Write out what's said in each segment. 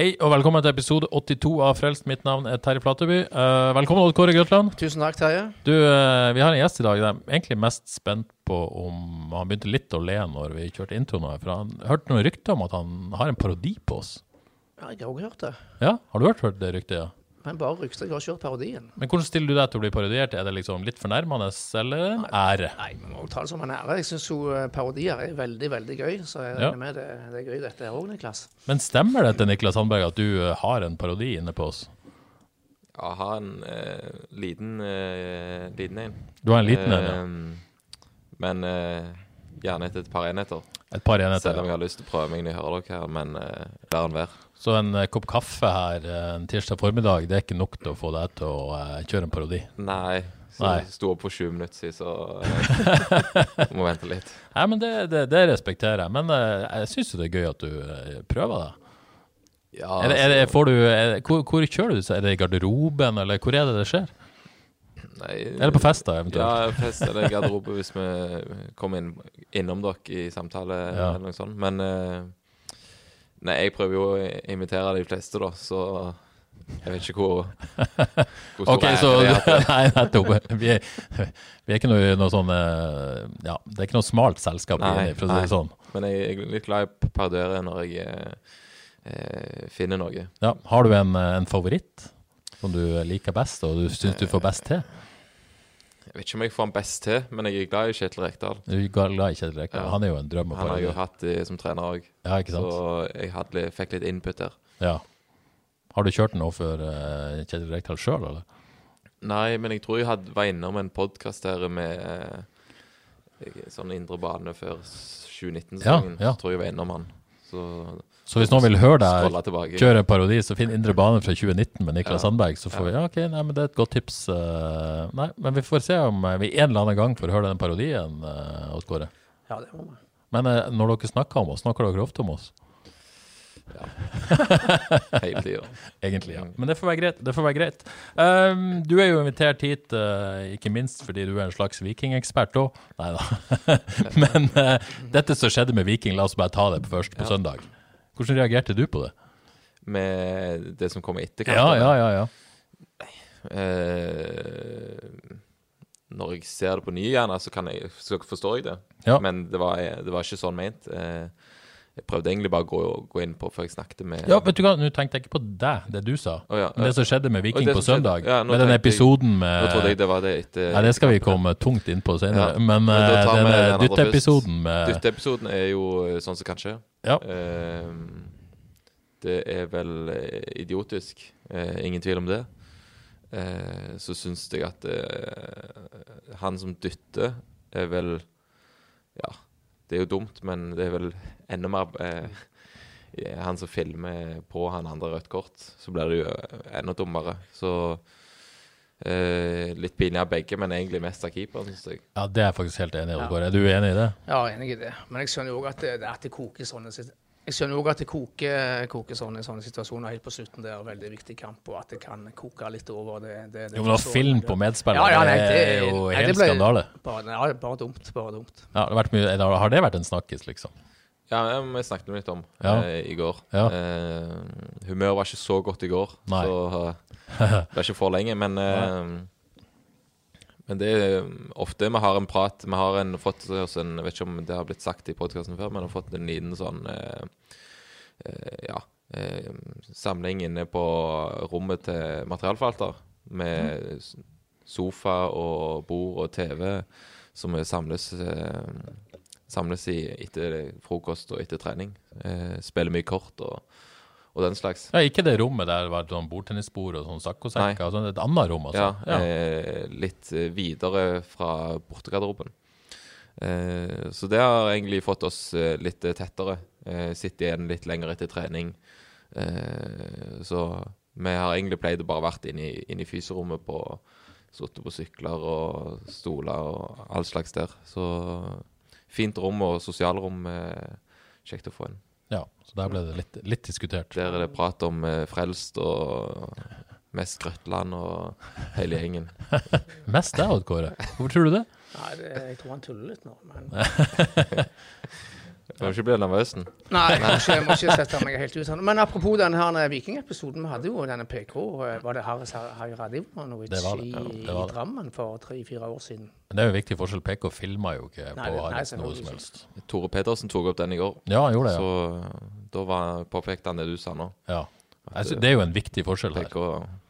Hei og velkommen til episode 82 av Frelst. Mitt navn er Terje Flateby. Uh, velkommen, Odd Kåre Grøtland. Tusen takk, Terje. Du, uh, vi har en gjest i dag. Jeg er egentlig mest spent på om Han begynte litt å le når vi kjørte introen. her, For han hørte noen rykter om at han har en parodi på oss. Ja, jeg har også hørt det. Ja, Har du hørt, hørt det ryktet? ja? Men bare Rugstad Jeg har kjørt parodien. Men hvordan stiller du deg til å bli parodiert? Er det liksom litt fornærmende eller en ære? Nei, vi må ta det som en ære. Jeg syns jo eh, parodier er veldig, veldig gøy. Så jeg Ja. regner med det, det er gøy dette her òg, Niklas. Men stemmer det til Niklas Sandberg at du eh, har en parodi inne på oss? Jeg har en eh, liten, eh, liten en. Du har en liten en, ja. Eh, Men eh, gjerne etter et par enheter. Et par enheter. Selv om jeg har lyst til å prøve meg når jeg hører dere her, men uh, vær en være. Så en eh, kopp kaffe her eh, en tirsdag formiddag, det er ikke nok til å få deg til å eh, kjøre en parodi? Nei. Så Nei. jeg sto opp for 20 minutter siden, så eh, må vente litt. Nei, men det, det, det respekterer jeg. Men jeg syns jo det er gøy at du prøver det. Ja, Er det, er det, altså, du, er, hvor, hvor kjører du? Er det i garderoben, eller hvor er det det skjer? nei, Eller på fest, da, eventuelt? Ja, fest eller garderobe hvis vi kommer inn, innom dere i samtale Ja. eller noe sånt. Men Nei, jeg prøver jo å invitere de fleste, da, så jeg vet ikke hvor, hvor stor Ok, så det er Nei, nettopp. Vi vi er ikke noe, noe sånn eh, Ja, det er ikke noe smalt selskap Nei, inni, for å si det sånn. Men jeg jeg er litt glad i å parodiere når jeg eh, eh, finner noe. Ja, har du en, eh, en favoritt som du liker best, og du syns du får best til? Jeg vet ikke om jeg får han best til, men jeg er glad i Kjetil Rekdal. Du er glad i Kjetil Rekdal. Ja. Han er jo en drøm Han har jo hatt det som trener òg, Ja, så jeg hadde, fikk litt input der. Ja. Har du kjørt den for uh, Kjetil Rekdal sjøl, eller? Nei, men jeg tror jeg hadde, var innom en podkast her med uh, sånn indre bane før 2019-sesongen. Ja, ja. Så tror jeg var innom han. Så Så hvis noen vil høre deg kjøre parodi, så finn Indre bane fra 2019 med Niklas Ja. Sandberg. Så får vi, ja, ok, nei, men det er et godt tips. eh, nei, men vi får se om eh, vi en eller annen gang får høre den parodien. hos Kåre. Ja, det må vi. Men eh, når dere snakker om oss, snakker dere ofte om oss? Ja. Hele tida. Egentlig, ja. Men det får være greit. Det får være greit. Um, du er jo invitert hit, uh, ikke minst fordi du er en slags vikingekspert òg. Nei da. Men uh, dette som skjedde med Viking, la oss bare ta det på først på Ja. søndag. Hvordan reagerte du på det? Med det som kommer etter Ja, ja, ja. ja. Eh, når jeg ser det på ny gjerne, så, kan jeg, så forstår jeg det. Ja. Men det var, det var ikke sånn ment. Eh, jeg prøvde egentlig bare å gå, gå inn på før jeg snakket med Ja, vet du hva, Nå tenkte jeg ikke på deg, det du sa. oh, ja. Men det som skjedde med Viking på søndag. skjedde- ja, med den episoden jeg- episoden Nå trodde jeg med det var det etter Nei, det skal vi komme tungt inn på senere. Men, men eh, denne dytteepisoden med Dytteepisoden er jo eh, sånn som kan skje. Ja. Eh, det er vel eh, idiotisk. Eh, ingen tvil om det. Så syns jeg at han som dytter, er vel Ja, det er jo dumt, men det er vel enda mer Han som filmer på han andre rødt kort, så blir det jo enda dummere. Så eh, litt pinlig av begge, men egentlig mest av keeperen, syns jeg. Ja, det er jeg faktisk helt enig i. Ja. Er du enig i det? Ja, enig i det. Men jeg skjønner jo òg at, det- at det koker sånne jeg skjønner også at det koker, koker sånn i sånne situasjoner helt på slutten. Det er en veldig viktig kamp, og at det kan koke litt over. Det, det, det Jo, men å film på medspillere, Ja, ja, nei, det er jo nei, helt ble- skandale. Bare, ja, bare dumt. Bare dumt. Ja, det har, vært mye, har det vært en snakkis, liksom? Ja, ja, vi snakket litt om Ja. eh, i går. Ja. Eh, humøret var ikke så godt i går, Nei. så eh, det er ikke for lenge. Men, uh, men det er ofte vi har en prat Vi har en, fått oss en Jeg vet ikke om det har blitt sagt i podkasten før, men vi har fått en liten sånn uh, uh, Ja. Eh, samling inne på rommet til materialforvalter. Med sofa og bord og TV som samles eh, Samles i etter frokost og etter trening. Eh, spiller mye kort og, og den slags. Ja, ikke det rommet der det var sånn bordtennisbord og sånn saccosekker, altså et annet rom, altså. Ja, eh, litt eh, videre fra bortegarderoben. Eh, så det har egentlig fått oss eh, litt eh, tettere. Eh, Sitte igjen litt lenger etter trening. Eh, så vi har egentlig pleid å bare vært inne i, inn i fyserommet på Sittet på sykler og stoler og all slags der. Så fint rom og sosialrom. Eh, kjekt å få inn. Ja, så der ble det litt, litt diskutert. Der er det prat om eh, Frelst og mest Grøtland og hele gjengen. Mest deg, Odd Kåre. Hvorfor tror du det? Nei, det, jeg tror han tuller litt nå, men Du må ikke bli nervøs. nå. Nei, jeg må ikke, jeg må ikke sette meg helt ut. her. Men apropos denne her Viking-episoden, vi hadde jo denne PK. eh, Var det Haris Hajradivanovic Det det, i, ja, det i. Drammen for tre-fire år siden? Men det er jo en viktig forskjell. PK filma jo ikke Nei, på noe som helst. Tore Pedersen tok opp den i går. Ja, han gjorde det. ja. Så eh, da var påpekte han det du sa nå. Ja. Det er jo en viktig forskjell her. PK,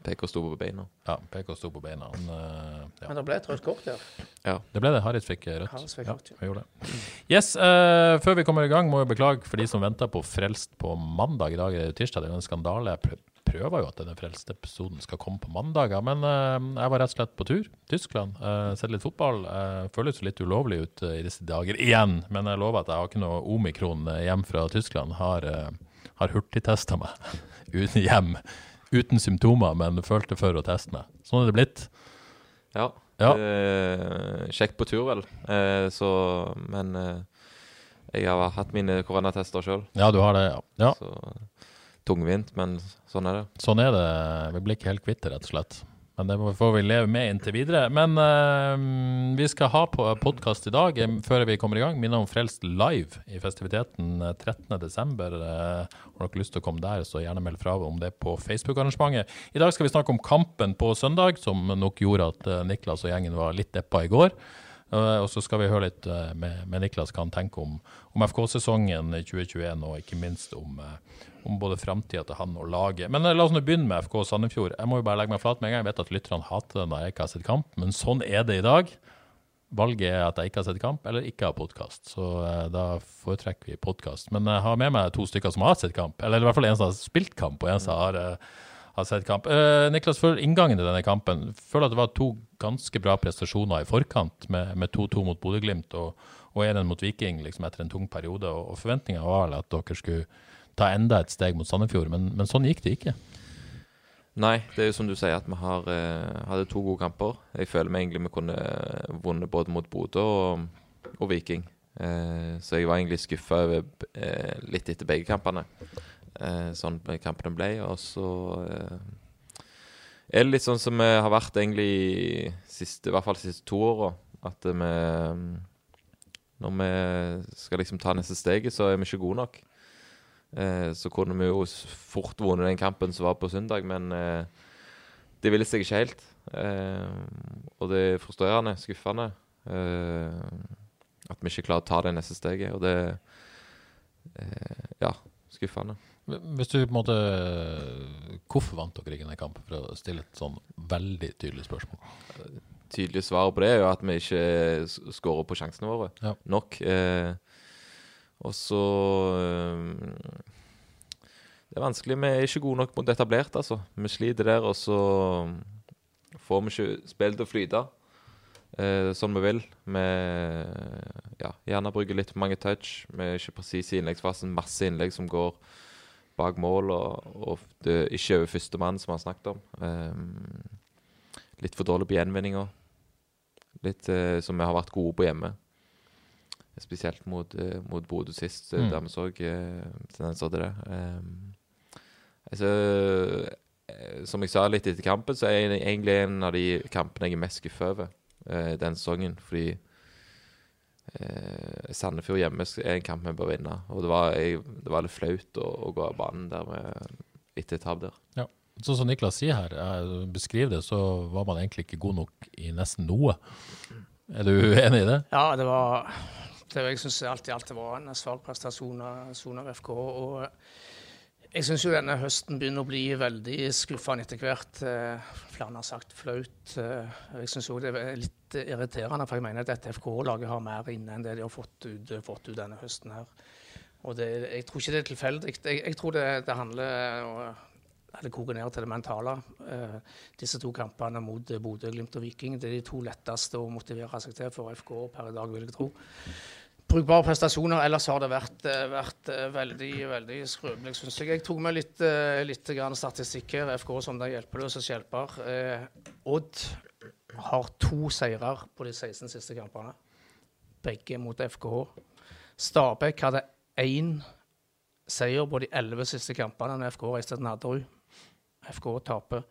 PK sto på beina. Ja, PK sto på beina. Han, eh, ja. Men det ble et rødt kort der. Det ble det. Harit fikk rødt. Harris fikk Ja, rødt, ja. gjorde det. Yes, uh, før vi kommer i gang, må jeg beklage for de som venter på Frelst på mandag. I dag er det tirsdag, det er jo en skandale. Jeg prøver jo at denne frelste episoden skal komme på mandager, men uh, jeg var rett og slett på tur. Tyskland. Uh, Sett litt fotball. Uh, føles litt ulovlig ut eh, i disse dager igjen, men jeg lover at jeg har ikke noe omikron eh, hjem fra Tyskland. Har, uh, har hurtigtesta meg hjem. Uten symptomer, men følte for å teste meg. Sånn er det blitt. Ja. Ja. Eh, kjekt på tur, vel. Eh, så Men eh, jeg har hatt mine koronatester sjøl, Ja, du har det, ja. ja. så tungvint, men sånn er det. Sånn er det. Vi blir ikke helt kvitt det, rett og slett. Men det får vi leve med inntil videre. Men uh, vi skal ha på podkast i dag, eh, før vi kommer i gang. Minner om Frelst live i festiviteten eh, 13.12. Uh, har dere lyst til å komme der, så gjerne meld fra om det på Facebook-arrangementet. I dag skal vi snakke om kampen på søndag, som nok gjorde at eh, Niklas og gjengen var litt deppa i går. Eh, og så skal vi høre litt eh, med, med Niklas hva han tenker om, om FK-sesongen 2021, og ikke minst om, eh, om både framtida til han og laget. Men la oss nå begynne med FK Sandefjord. Jeg må jo bare legge meg flat med en gang. Jeg vet at lytterne hater det når jeg ikke har sett kamp, men sånn er det i dag. Valget er at jeg ikke har sett kamp, eller ikke har podkast. Så eh, da foretrekker vi podkast. Men jeg har med meg to stykker som har sett kamp, eller i hvert fall en som har spilt kamp, og en som har, eh, har sett kamp. Uh, Niklas, før inngangen til denne kampen, føler at det var to ganske bra prestasjoner i forkant, med med 2-2 mot Bodø-Glimt og, og 1-1 mot Viking liksom etter en tung periode. Og, og forventninga var at dere skulle ta enda et steg mot Sandefjord, men, men sånn gikk det ikke. Nei, det er jo som du sier, at vi har, uh, hadde to gode kamper. Jeg føler vi egentlig vi kunne eh, vunnet både mot Bodø og, og Viking. Uh, så jeg var egentlig skuffa eh, litt etter begge kampene. Eh, sånn kampene ble. Og så eh, er det litt sånn som vi har vært egentlig siste, i hvert fall de siste to åra. At vi Når vi skal liksom ta neste steget, så er vi ikke gode nok. Eh, så kunne vi jo fort vunnet den kampen som var på søndag, men eh, det ville seg ikke helt. Eh, og det er frustrerende, skuffende, eh, at vi ikke klarer å ta det neste steget. Og det Ja, skuffende. Hvis du på en måte Hvorfor vant dere ikke denne kampen, for å stille et sånn veldig tydelig spørsmål? Tydelig svar på det er jo at vi ikke skårer på sjansene våre Ja. nok. Eh, og så eh, Det er vanskelig. Vi er ikke gode nok mot etablert, altså. Vi sliter der, og så får vi ikke spillet til å flyte eh, sånn vi vil. Vi ja, gjerne bruker litt for mange touch. Vi er ikke presise i innleggsfasen. Masse innlegg som går bak mål, og, og det ikke over førstemann, som vi har snakket om. Um, litt for dårlig på gjenvinninga. Litt uh, som vi har vært gode på hjemme. Spesielt mot, uh, mot Bodø sist, eh, Mm. der vi så tendenser til det. Um, altså, som jeg sa litt etter kampen, så er det egentlig en av de kampene jeg er mest skuffa over uh, den sesongen. Fordi eh, Sandefjord hjemme er en kamp vi bør vinne. Og det var, jeg, det var litt flaut å, å gå av banen der med, etter et tap der. Sånn som Niklas sier her, jeg beskriver det, så var man egentlig ikke god nok i nesten noe. Er du enig i det? Ja, det var det, Jeg syns alt i alt det var en svak prestasjon av FK. Og jeg syns jo denne høsten begynner å bli veldig skuffende etter hvert. Eh, Flere har sagt flaut. Eh, Jeg syns òg det er litt irriterende, for jeg mener at FK-laget har mer inne enn det de har fått ut, fått ut denne høsten her. Og det, jeg tror ikke det er tilfeldig. Jeg, jeg tror det, det handler det koker ned til det mentale. Eh, disse to kampene mot Bodø, Glimt og Viking det er de to letteste å motivere seg til for FK per i dag, vil jeg tro. Brukbare prestasjoner. Ellers har det vært, eh, vært eh, veldig veldig skrøpelig, syns jeg. Jeg tok med litt, eh, litt statistikk her. FK som de hjelpeløse hjelper. Eh, Odd har to seirer på de 16 siste kampene. Begge mot FKH. Stabæk hadde én seier på de 11 siste kampene når FK reiste til Nadderud. FK taper.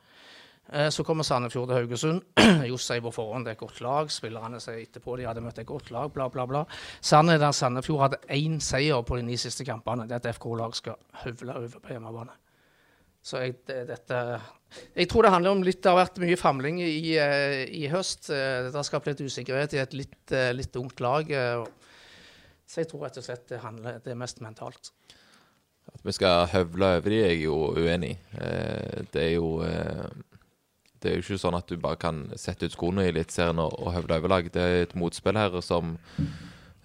Eh, Så kommer Sandefjord til Haugesund. Johs sier på forhånd det er et godt lag. Spillerne sier etterpå de hadde møtt et godt lag, bla, bla, bla. Sannheten er at Sandefjord hadde én seier på de ni siste kampene. Det er at FK-lag skal høvle over på hjemmebane. Så jeg, det, dette Jeg tror det handler om litt Det har vært mye famling i, eh, i høst. Eh, Det har skapt litt usikkerhet i et litt, litt ungt lag. Så jeg tror rett og slett det handler Det er mest mentalt. At vi skal høvle over de, er jeg jo uenig i. Det er jo Det er jo ikke sånn at du bare kan sette ut skoene i Eliteserien og, og høvde overlag. Det er et motspill her som,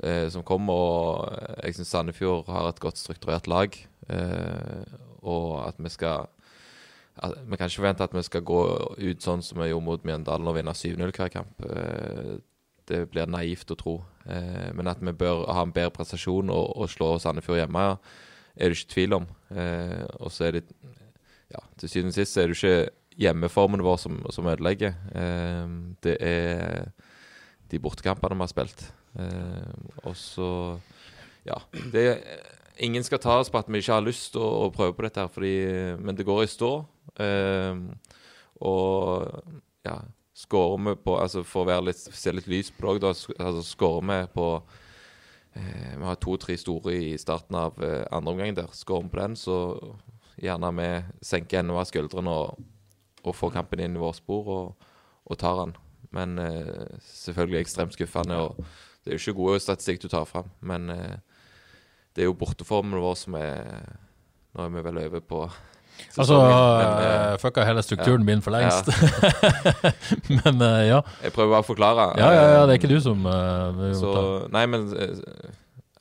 eh, som kommer, og jeg syns Sandefjord har et godt strukturert lag. Eh, og at vi skal at, Vi kan ikke forvente at vi skal gå ut sånn som vi gjorde mot Mjøndalen og vinne 7-0 hver kamp. Eh, det blir naivt å tro. Eh, men at vi bør ha en bedre prestasjon og, og slå Sandefjord hjemme, er det ikke tvil om. Eh, og så er det ja, Til syvende og sist er det ikke hjemmeformen vår som, som ødelegger. Eh, det er de bortekampene vi har spilt. Eh, og så Ja. Det er, ingen skal ta oss på at vi ikke har lyst til å, å prøve på dette, her, fordi, men det går i stå. Eh, og ja, skårer vi på Altså For å være litt, se litt lys på det òg. Altså, skårer vi på eh, Vi har to-tre store i starten av eh, andre omgang der. Skårer vi på den, så gjerne vi senker enda mer skuldrene og, og får kampen inn i vårt spor og, og tar den. Men eh, selvfølgelig ekstremt skuffende. og Det er jo ikke gode statistikk du tar fram, men eh, det er jo borteformen vår som er Nå er vi vel over på Altså, sesongen, men, eh, uh, fucka hele strukturen ja. min for lengst. men uh, ja. Jeg prøver bare å forklare. Ja, ja, ja, det er ikke du som uh, Så, nei, men eh,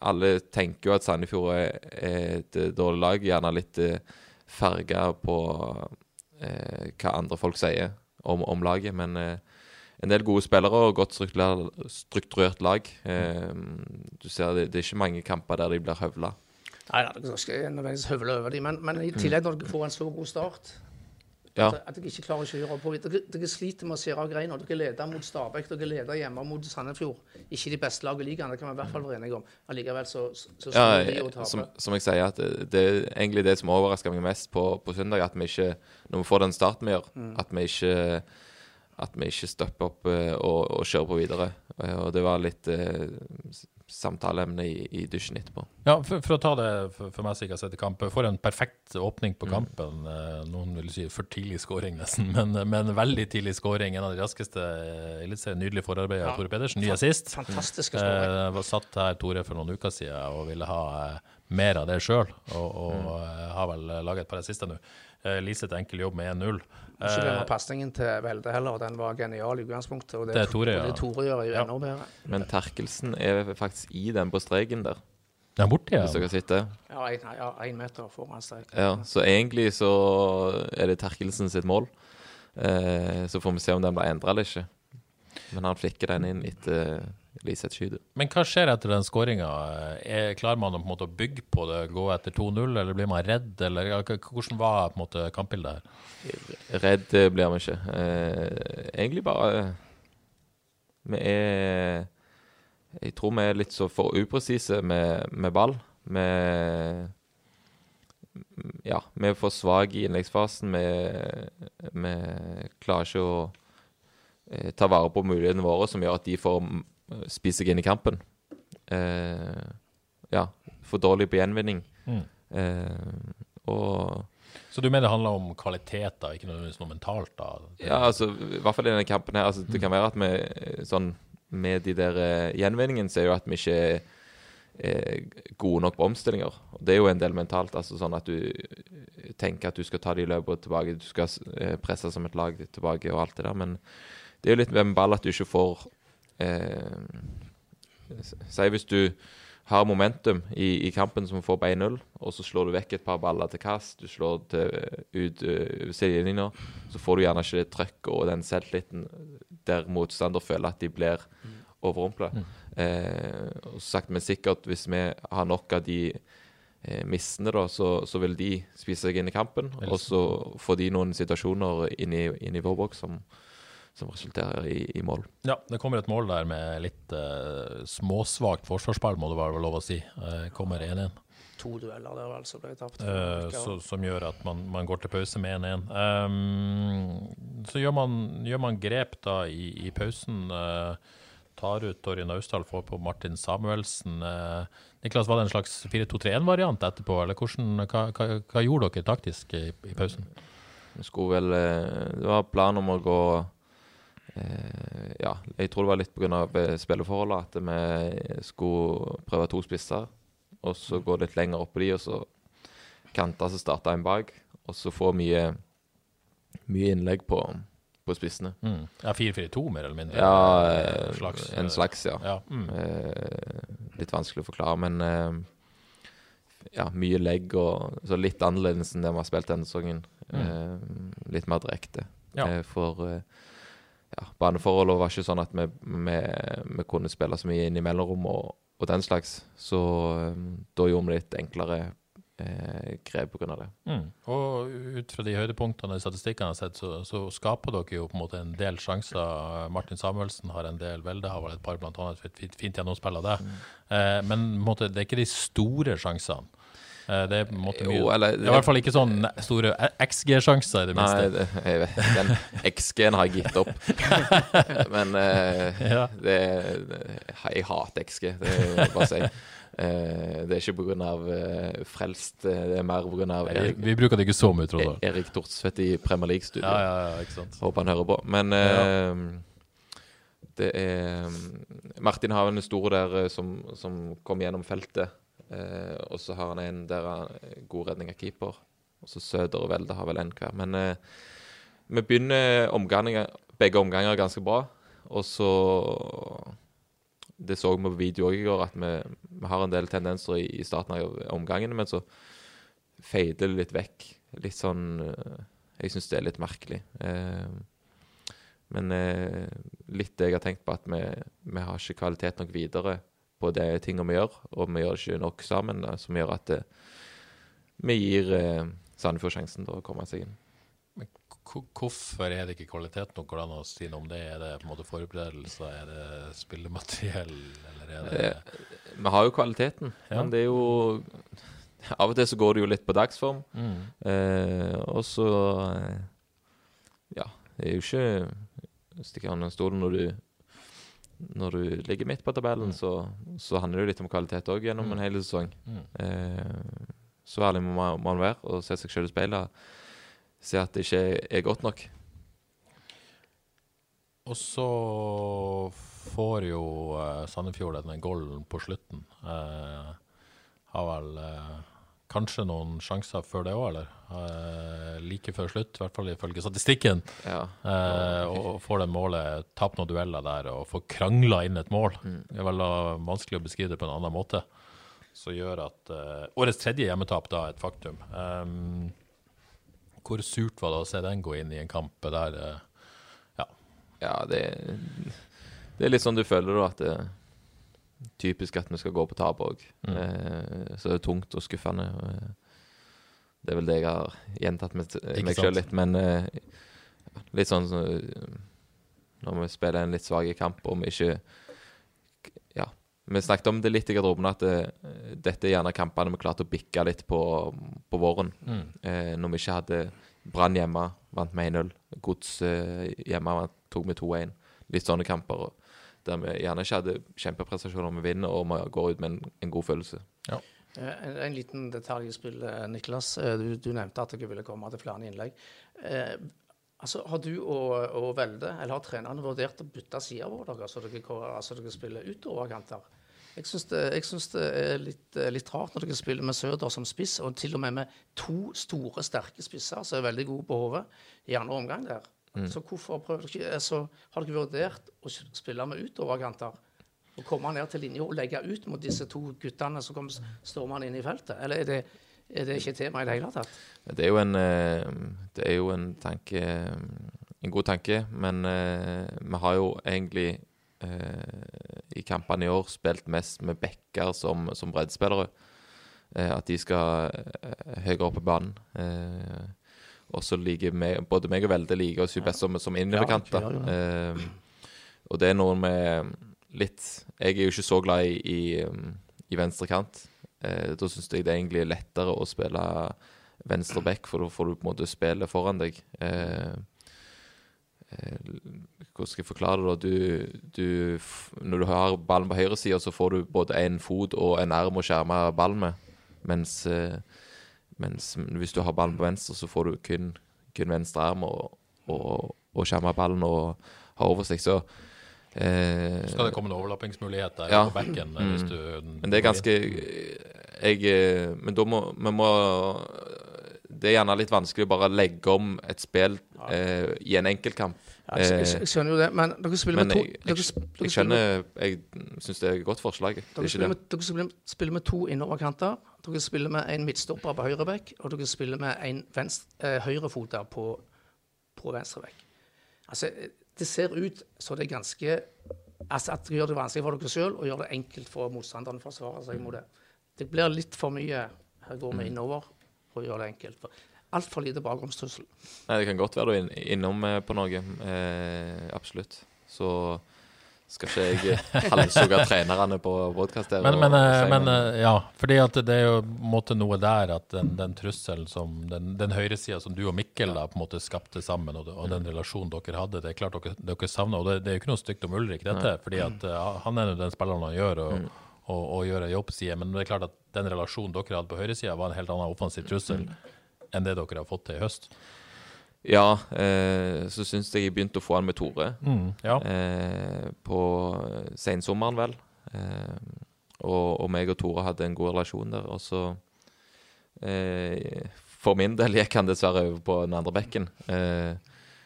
alle tenker jo at Sandefjord er, er et eh, dårlig lag. Gjerne litt uh, farga på eh, hva andre folk sier om, om laget. Men eh, en del gode spillere og godt strukturert lag. Eh, du ser det, det er ikke mange kamper der de blir høvla. Nei, det er ikke nødvendigvis høvle over dem, men, men i tillegg når dere får en så god start Ja. at, at dere ikke klarer å kjøre på dere, dere sliter med å skjære av greina. Dere leder mot Stabæk, dere leder hjemme mot Sandefjord. Ikke de beste lagene i ligaen, det kan vi i hvert fall være enige om. Allikevel så, så, så Ja, de og jeg- som, som jeg sier, at det, er egentlig det som overrasker meg mest på, på søndag. At vi ikke, når vi får den starten vi gjør, at vi ikke at vi ikke stopper opp eh, og, og kjører på videre. Eh, Og det var litt eh, samtaleemne i, i dusjen etterpå. Ja, for, for å ta det for, for meg som ikke har sett kamp. For en perfekt åpning på kampen. Mm. Noen vil si for tidlig skåring, nesten, men, men veldig tidlig skåring. En av de raskeste eh, eliteserien. Nydelig forarbeid av Ja. Tore Pedersen. Ny assist. Fantastiske skåring. Eh, Jeg var satt her, Tore, for noen uker siden og ville ha eh, mer av det sjøl, og, og Mm. har vel laget et par assister nå. Eh, Liseth enkel jobb med 1-0. Ikke glemme Eh, pasningen til Velde heller, den var genial i utgangspunktet. Og det, Det er Tore, og det. Tore gjør, er jo Ja. enda bedre. Men Terkelsen er faktisk i den på streken der, Den er borte hvis dere sitter. Ja, en, ja, meter foran streken. Ja, så egentlig så er det Terkelsen sitt mål. Eh, så får vi se om den blir endra eller ikke. Men han flikker den inn etter Liseth skyde. Men hva skjer etter den skåringa? Klarer man å på en måte bygge på det, gå etter 2-0, eller blir man redd? Eller hvordan var på en måte kampbildet her? Redd eh, blir man ikke. Eh, egentlig bare Vi er Jeg tror vi er litt så for upresise med, med ball. Vi Ja, vi er for svake i innleggsfasen. Vi, vi klarer ikke å eh, ta vare på mulighetene våre, som gjør at de får spise seg inn i kampen. Eh, ja, for dårlig på gjenvinning. Mm. Eh, og Så du mener det handler om kvalitet, da, ikke nødvendigvis noe mentalt? da? Ja, altså, i hvert fall i denne kampen her. Altså, det kan være at vi eh, sånn med de der gjenvinningene gjenvinningen, så er jo at vi ikke er er gode nok på omstillinger. Og det er jo en del mentalt. altså sånn at du eh, tenker at du skal ta de løpene tilbake, du skal eh, presse som et lag tilbake og alt det der. Men det er jo litt med ball at du ikke får eh, Si hvis du har momentum i, i kampen som får på 1-0, og så slår du vekk et par baller til kast, du slår til, ut uh, sidelinja, så får du gjerne ikke det trøkket og den selvtilliten der motstander føler at de blir overrumpla. Mm. Eh, og sagt, men sikkert hvis vi har nok av de eh, missene, da, så, så vil de spise seg inn i kampen. Og så får de noen situasjoner inn i, inn i vår boks som, som resulterer i, i mål. Ja, det kommer et mål der med litt uh, småsvakt forsvarsspill, må det være lov å si. Uh, kommer 1-1. To dueller der vel, så ble det tapt. Uh, så, som gjør at man, man går til pause med 1-1. Um, så gjør man, gjør man grep da i, i pausen. Uh, tar ut Torje Naustdal, får på Martin Samuelsen. Niklas, var det en slags 4-2-3-1-variant etterpå, eller hvordan, hva, hva, hva gjorde dere taktisk i, i pausen? Vi skulle vel Det var planen om å gå Ja, jeg tror det var litt pga. spilleforholdet at vi skulle prøve to spisser. Og så gå litt lenger opp på de, og så kanter så starta en bak. Og så få mye, mye innlegg på, på spissene. Mm. Ja, 4-4-2, mer eller mindre? Ja, eh, slags, en slags, ja. ja. Mm. Eh, litt vanskelig å forklare, men eh, ja, mye legg og så litt annerledes enn det vi har spilt denne sesongen. Eh, litt mer direkte. Ja. Eh, for eh, ja, baneforholdene var ikke sånn at vi, vi, vi kunne spille så mye inn i mellomrom og, og den slags. Så eh, da gjorde vi litt enklere eh, grep pga. det. Mm. Og ut fra de høydepunktene i statistikkene jeg har sett, så, så skaper dere jo på en måte en del sjanser. Martin Samuelsen har en del, Velde har vel et par, blant annet et fint, fint gjennomspill av det. Eh, men på en måte, det er ikke de store sjansene. Eh, det er på en måte mye Jo, eller- Det er I hvert fall ikke sånn store XG-sjanser, i det Nei, det, vet, den XG-en har jeg gitt opp. Men eh, Ja. det, Jeg hater XG, det jeg bare si. Eh, det er ikke pga. Uh, frelst, eh, det er mer pga. Erik, vi bruker det ikke så mye, tror jeg. Erik Dortsvedt i Premier League-studio. Ja, ja, ja, ikke sant. Håper han hører på. Men eh, det er Martin har en stor der eh, som, som kom gjennom feltet. Eh, og så har han en der han god redning av keeper. Og så Søder og Velde har vel en hver. Men eh, vi begynner omganger, begge omganger ganske bra. Og så Det så vi på video òg i går, at vi, vi har en del tendenser i, i starten av omgangene, men så feider det litt vekk. Litt sånn eh, Jeg syns det er litt merkelig. Eh, men eh, litt det jeg har tenkt på, at vi, vi har ikke kvalitet nok videre på de tingene vi gjør, og vi gjør ikke nok sammen, eh, som gjør at eh, vi gir eh, Sandefjord sjansen til å komme seg inn. Men hvorfor er det ikke kvalitet nok? Går det å si noe om det? Er det på en måte forberedelser? Er det spillemateriell? Eller er det Vi har jo kvaliteten, Ja. men det er jo Av og til så går det jo litt på dagsform. mm. Eh, og så Ja, det er jo ikke stikke under stolen når du når du ligger midt på tabellen, så, så handler det jo litt om kvalitet òg gjennom en hel sesong. Mm. Eh, så ærlig må man, man være og se seg selv i speilet. Se at det ikke er, godt nok. Og så får jo uh, Sandefjord denne golden på slutten. Eh, har vel eh, kanskje noen sjanser før det òg, eller? Eh, like før slutt, i hvert fall ifølge statistikken. Ja. Eh, og får det målet, tapt noen dueller der og får krangla inn et mål. Det er vel vanskelig å beskrive det på en annen måte. Som gjør at eh, Årets tredje hjemmetap da er et faktum. Um, hvor surt var det å se den gå inn i en kamp der eh, Ja. ja, det, det er litt sånn du føler da, at det typisk at vi skal gå på tap òg. Mm. Eh, så det er tungt og skuffende. Eh, Det er vel det jeg har gjentatt med meg sant? sjøl litt, men eh, litt sånn så, Når vi spiller en litt svak kamp og vi ikke Ja. Vi snakket om det litt i garderoben, at det, dette er gjerne kampene vi klarte å bikke litt på, på våren. Mm. Eh, når vi ikke hadde Brann hjemme, vant med 1-0. Gods eh, hjemme vant, tok med 2-1. Litt sånne kamper. og Der vi gjerne ikke hadde kjempeprestasjoner, vi vinner og vi går ut med en, en god følelse. Ja. En, en liten detalj i spillet, Niklas. Eh, Du, du nevnte at dere ville komme til flere innlegg. Eh, altså, Har du og, og Velde, eller har trenerne vurdert å bytte sider på dere, så dere, altså, dere spiller utoverkanter? Jeg syns det, jeg syns det er litt, eh, litt rart når dere spiller med Søder som spiss, og til og med med to store, sterke spisser som er veldig gode på hodet i andre omgang der. Så hvorfor prøver dere ikke, så har dere vurdert å spille med utoverkanter? Å komme ned til linja og legge ut mot disse to guttene som kommer stormende inn i feltet? Eller er det, er det ikke tema i det hele tatt? Det er jo en, eh, det er jo en tanke En god tanke, men eh, vi har jo egentlig eh, i kampene i år spilt mest med backer som, som breddspillere. At de skal høyere opp på banen. Og så liker både meg og Velde liker oss jo best som, som innoverkanter. Ja, Eh, og det er noe med litt Jeg er jo ikke så glad i, i, um, i venstre kant. Uh, da syns jeg det er egentlig lettere å spille venstre back, for da får du på en måte spillet foran deg. Eh, hvordan skal jeg forklare det? da? Du, du, når du har ballen på høyresida, så får du både en fot og en arm å skjerme ballen med. Mens, eh, mens hvis du har ballen på venstre, så får du kun, kun venstre arm og, og, og skjerme ballen og ha oversikt. Så eh, Skal det komme en overlappingsmulighet der Ja. på bekken? Mm, Hvis du, Men det er ganske jeg, eh, Men da må vi må Det er gjerne litt vanskelig å bare legge om et spill eh, i en enkeltkamp. Ja, jeg, skjønner jo det, men dere spiller Men med to jeg, jeg, dere jeg skjønner Jeg syns det er et godt forslag. Det Dere er spiller, med, dere spiller, spiller med to innoverkanter. Dere spiller med en midtstopper på høyre bekk, og dere spiller med en eh, høyrefoter på, på venstre bekk. Altså, det ser ut som det er ganske altså At dere gjør det vanskelig for dere sjøl, og gjør det enkelt for motstanderne å forsvare seg mot det. Det blir litt for mye Her går vi innover og gjør det enkelt. For Altfor lite bakgrunnstrussel. Nei, det kan godt være du er inn- innom eh, på noe. Eh, absolutt. Så skal ikke jeg eh, halshugge trenerne på podkast. Men, men, eh, men ja, fordi at det er jo på en måte noe der at den, den trusselen som Den, den høyresida som du og Mikkel da på en måte skapte sammen, og, og den relasjonen dere hadde, det er klart dere, dere savner Og det, det er jo ikke noe stygt om Ulrik, dette, fordi at han er jo den spilleren han gjør, og, og, og gjør en jobbside. Men det er klart at den relasjonen dere hadde på høyresida, var en helt annen offensiv trussel enn det dere har fått til i høst. Ja, eh, så syns jeg jeg begynte å få han med Tore. Ja. eh, på sensommeren, vel. Eh, og, og meg og Tore hadde en god relasjon der. Og så eh, For min del gikk han dessverre over på den andre bekken. Eh,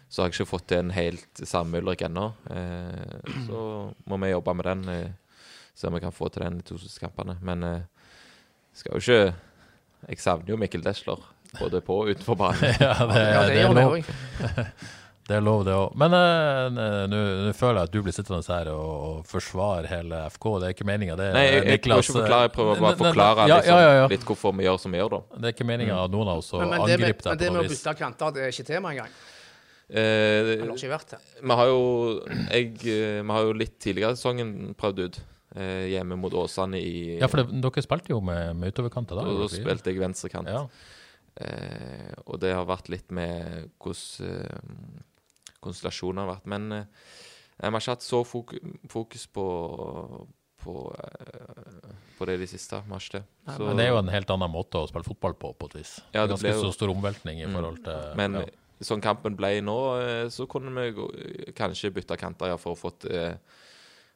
så har jeg ikke fått til en helt samme Ulrik ennå. Eh, så må vi jobbe med den. Eh, se om vi kan få til den i to siste. Men eh, skal jo ikke Jeg savner jo Mikkel Desler, både på og utenfor banen. Ja, det, Ja, det det er lov. Det er lov, det òg. Men eh, nå nå føler jeg at du blir sittende her og, og forsvare hele FK. Det er ikke meninga, det. Nei, jeg, jeg Niklas, ikke forklare, jeg prøver bare å forklare ja, liksom, ja, ja, ja. litt hvorfor vi gjør som vi gjør, da. Det er ikke meninga at noen av oss å deg men, det med, angripe men det med å vis. bytte kanter, det er ikke tema engang. Eh, vi har jo jeg, eh, Vi har jo litt tidligere i sesongen prøvd ut eh, hjemme mot Åsane i Ja, for det, dere spilte jo med, med utoverkanter da? Da, spilte jeg venstrekant. Ja. Eh, og det har vært litt med hvordan eh, konstellasjonen har vært. Men eh, vi har ikke hatt så fok fokus på på, eh, på det i det siste. Vi har ikke det. Så- Men det er jo en helt annen måte å spille fotball på, på et vis. Ja, det det ble ganske jo- så stor omveltning i forhold til Men ja. sånn kampen ble nå, eh, så kunne vi gå, kanskje bytte kanter ja, for å fått, eh,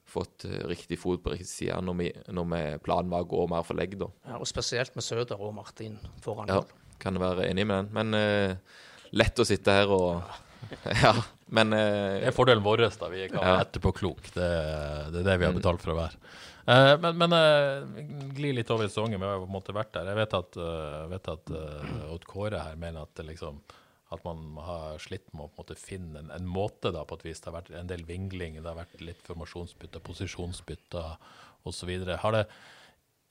fått riktig fot på riktig side når, vi, når vi planen var å gå mer for legg, da. Ja, og spesielt med Søder og Martin foran Ja. Kan være enig med den. Men eh, lett å sitte her og Ja, men eh, Det er fordelen vår, da. Vi er være Ja. etterpåklok. Det, det er det vi har betalt for å være. Eh, men men gli litt over i sesongen. Vi har på en måte vært der. Jeg vet at, vet at Odd Kåre her mener at liksom at man har slitt med å på en måte finne en, en måte da, på et vis. Det har vært en del vingling, det har vært litt formasjonsbytter, posisjonsbytter osv. Har det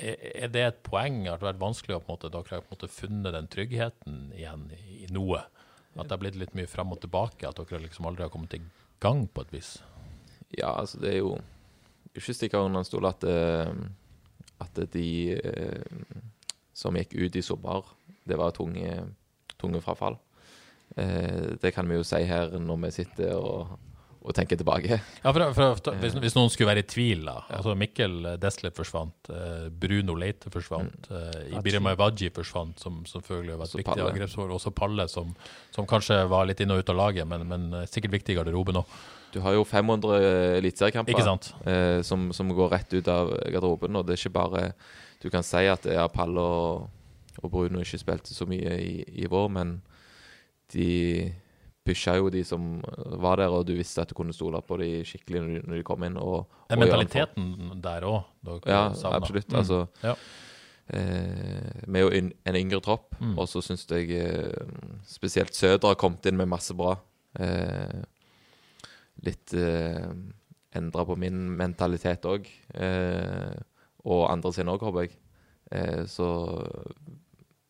er det et poeng Har det vært vanskelig å på en måte, dere har på en måte funnet den tryggheten igjen i, noe? At det har blitt litt mye frem og tilbake? At dere liksom aldri har kommet i gang på et vis? ja, altså det er jo ikke stikke under en stol at, eh, at de eh, som gikk ut i sommer, det var tunge, tunge frafall. Eh, det kan vi jo si her når vi sitter og, og tenker tilbake. Ja, for, for, for, hvis, hvis noen skulle være i tvil, da. Altså Mikkel Deslet forsvant. eh, Bruno Leite forsvant. Uh, Ibirima Evaji forsvant, som som selvfølgelig var et viktig Palle. angrepsår. Også Palle, som, som kanskje var litt inn og ut av laget, men, men eh, sikkert viktig i garderoben òg. Du har jo 500 eliteseriekamper eh, som, som går rett ut av garderoben. Og det er ikke bare Du kan si at ja, Palle og, og Bruno ikke spilte så mye i, i vår, men de pusha jo de som var der, og du visste at du kunne stole på de skikkelig når de, når de kom inn. Og, og mentaliteten der òg? Ja, absolutt. Altså, Ja. Eh, er jo en yngre tropp, Mm. og så syns jeg eh, spesielt Søder har kommet inn med masse bra. Eh, litt eh, endra på min mentalitet òg, eh, og andre sin òg, håper jeg. Eh, så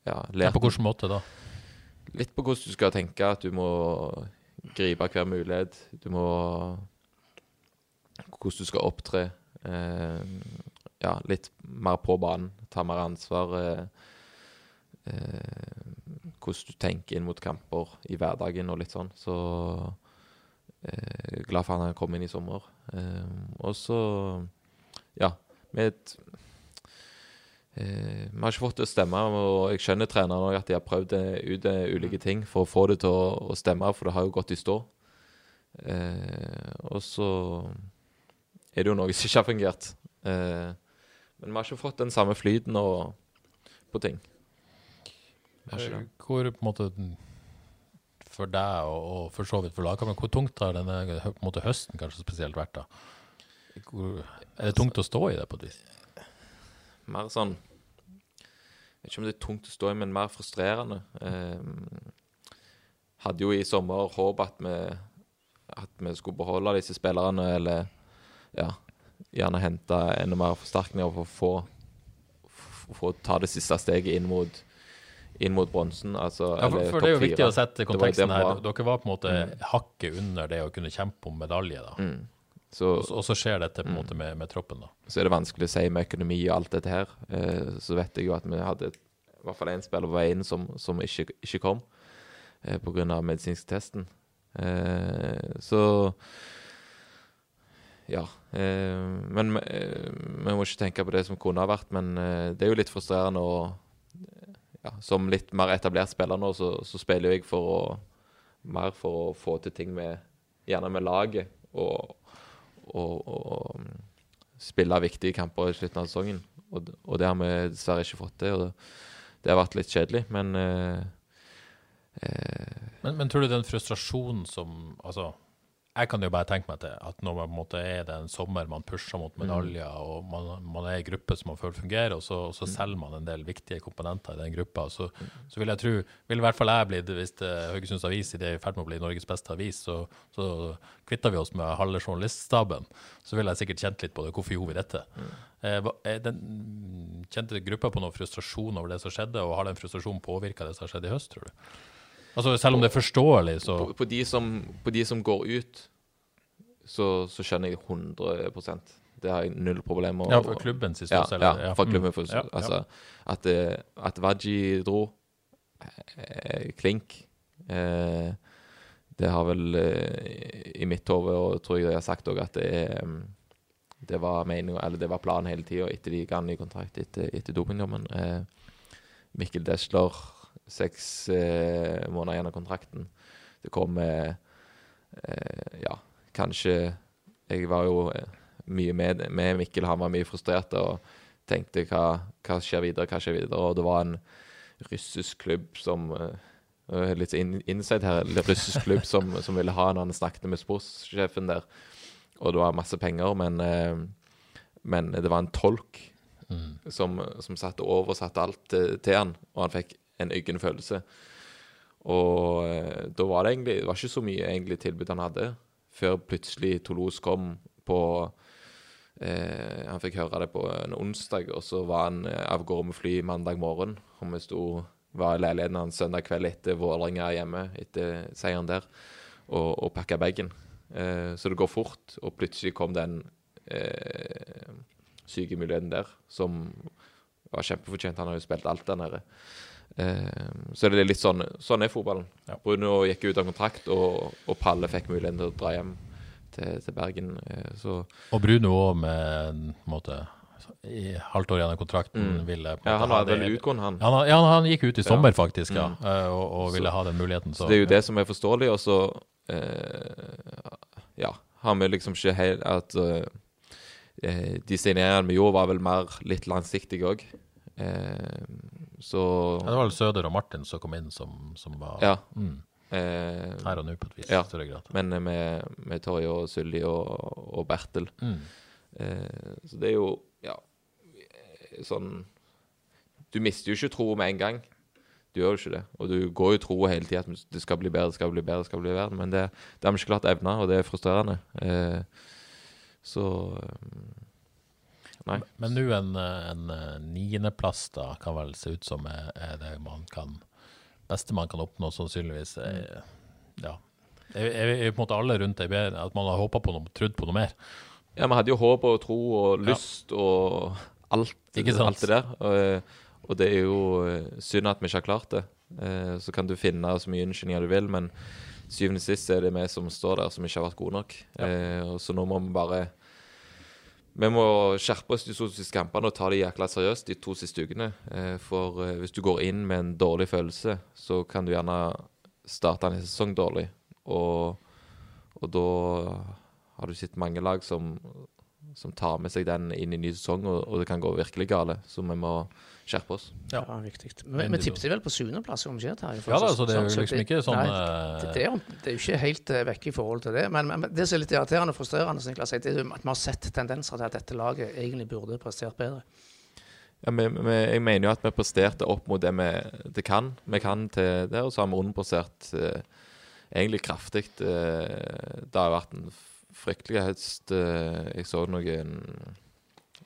ja, Ja, på hvilken måte da? Litt på hvordan du skal tenke, at du må gripe hver mulighet. Du må Hvordan du skal opptre. Eh, ja, litt mer på banen. Ta mer ansvar. Eh, eh, hvordan du tenker inn mot kamper i hverdagen og litt sånn. Så eh, glad for han kom inn i sommer. Eh, og så, ja med et Eh, vi har ikke fått det å stemme, og jeg skjønner trenerne at de har prøvd eh, ut eh, ulike ting for å få det til å, å stemme, for det har jo gått i stå. Eh, og så er det jo noe som ikke har fungert. Eh, men vi har ikke fått den samme flyten og, på ting. Det. Hvor på en måte for deg og, og for så vidt for lagkameraet, hvor tungt har denne på en måte, høsten kanskje spesielt vært? da? Hvor, er det tungt å stå i det på et vis? Mer sånn Jeg vet ikke om det er tungt å stå i, men mer frustrerende. Eh, hadde jo i sommer håp at vi, at vi skulle beholde disse spillerne, eller ja, gjerne hente enda mer forsterkninger for å få, for, å ta det siste steget inn mot inn mot bronsen. Altså, Ja, for, eller for det er jo viktig å sette konteksten her. Dere var på en måte hakket under det å kunne kjempe om medalje, da. Mm. Så, Og, så- skjer dette på en måte med, med troppen, da. så er det vanskelig å si med økonomi og alt dette her. Eh, så vet jeg jo at vi hadde i hvert fall én spiller på vei inn som, som ikke, ikke kom eh, pga. medisinsktesten. Eh, så Ja. Eh, men vi må ikke tenke på det som kunne ha vært. Men det er jo litt frustrerende å ja, Som litt mer etablert spiller nå, så, så spiller jeg for å mer for å få til ting med Gjerne med laget. Og, å mm, spille viktige kamper i slutten av sesongen. Og, og det har vi dessverre ikke fått til. Og det, det har vært litt kjedelig, men eh, eh, Men, men tror du den frustrasjonen som Altså, jeg kan jo bare tenke meg til at når man på en måte er det en sommer man pusher mot medaljer, og man, man er i gruppe som man føler fungerer, og så, og så selger man en del viktige komponenter i den gruppa, så, så vil jeg tro Vil i hvert fall jeg bli, hvis eh, Haugesunds Avis i det er i ferd med å bli Norges beste avis, så, så kvitter vi oss med halve journaliststaben, så ville jeg sikkert kjent litt på det. Hvorfor gjorde vi dette? Eh, er den, kjente gruppa på noe frustrasjon over det som skjedde, og har den frustrasjonen påvirka det som har skjedd i høst, tror du? Altså, selv om det er forståelig, så på, på, de som, på de som går ut, så, så skjønner jeg 100% Det har jeg null problemer med. Ja, for klubben sist ja, største, ja, eller- ja. for klubben. Mm. For, ja. altså, At, eh, at Vaji dro eh, klink eh, Det har vel eh, i mitt hode, og tror jeg jeg har sagt òg, at det er mm, det var meningen, eller det var planen hele tida etter de ga ny kontrakt etter, etter dopingdommen. Eh, Mikkel Desler, seks eh, måneder igjen av kontrakten. Det kom eh, Ja, kanskje Jeg var jo eh, mye med, med Mikkel, han var mye frustrert og tenkte hva, hva skjer videre, hva skjer videre. Og det var en russisk klubb som eh, Litt in, inside her. En russisk klubb som, som ville ha en Han snakket med sportssjefen der, og det var masse penger, men, eh, men det var en tolk som, som satt og oversatte alt til, til han, og han fikk en yggen følelse. Og eh, da var det egentlig Det var ikke så mye egentlig tilbud han hadde, før plutselig Toulouse kom på eh, Han fikk høre det på en onsdag, og så var han eh, av gårde med fly mandag morgen. Og vi sto var i leiligheten hans søndag kveld etter Vålerenga hjemme, etter seieren der, og, og pakka bagen. Eh, så det går fort, og plutselig kom den eh, syke muligheten der, som var kjempefortjent. Han har jo spilt alt der nede. Eh, så det er litt sånn Sånn er fotballen. Ja. Bruno gikk ut av kontrakt, og, og Palle fikk muligheten til å dra hjem til, til Bergen. Eh, så Og Bruno òg med en måte i halvt år igjen av kontrakten Mm. ville Ja, han hadde vel utgående, han. Ja, han, ja, han gikk ut i sommer, Ja. faktisk, ja, Mm. eh, og, og ville Så- ha den muligheten. Så det er jo det som er forståelig, og så eh, Ja, har vi liksom ikke helt At eh, eh, de signeringene vi gjorde, var vel mer litt langsiktige òg. Eh, så Ja, det var vel Søder og Martin som kom inn, som, som var Ja. Mm. Eh, Her og nå, på et vis. Ja. større grad. men med, med Torje og Sylvi og, og Bertel. Mm. Eh, så det er jo ja, eh, sånn Du mister jo ikke troa med en gang. Du gjør jo ikke det. Og du går jo troa hele tida at det skal bli bedre, det skal bli bedre, det skal bli bedre. Men det, det har vi ikke klart evne, og det er frustrerende. Eh, så eh, Nei. Men nå en, eh, en eh, niendeplass da kan vel se ut som er, det man kan beste man kan oppnå, sannsynligvis. Er, ja. Er, er, er på en måte alle rundt deg bedre? At man har håpa på noe, trodd på noe mer? Ja, vi hadde jo håp og tro og lyst og alt, alt det der. Og, og det er jo eh, synd at vi ikke har klart det. Eh, Så kan du finne så mye unnskyldninger du vil, men syvende og sist er det vi som står der, som ikke har vært gode nok. Ja. Så nå må vi bare Vi må skjerpe oss de to siste kampene og ta det jækla seriøst de to siste ukene. Eh, For eh, hvis du går inn med en dårlig følelse, så kan du gjerne starte en sesong dårlig. Og, og da har du sett mange lag som, som tar med seg den inn i ny sesong, og, og det kan gå virkelig gale. Så vi må skjerpe oss. Ja. Ja, viktig. Vi, vi tippet vel på syvendeplass, om ikke Terje? Ja da, så det er jo liksom ikke sånn Nei, eh, det, det, er jo, det er jo ikke helt uh, vekk i forhold til det. Men, men det som er litt irriterende og frustrerende, som Niklas sier, det er at vi har sett tendenser til at dette laget egentlig burde prestert bedre. Ja, vi, vi, jeg mener jo at vi presterte opp mot det vi det kan. Vi kan til det, og så har vi underprestert eh, egentlig kraftig. Eh, det har vært en fryktelig høst. Eh, jeg så noen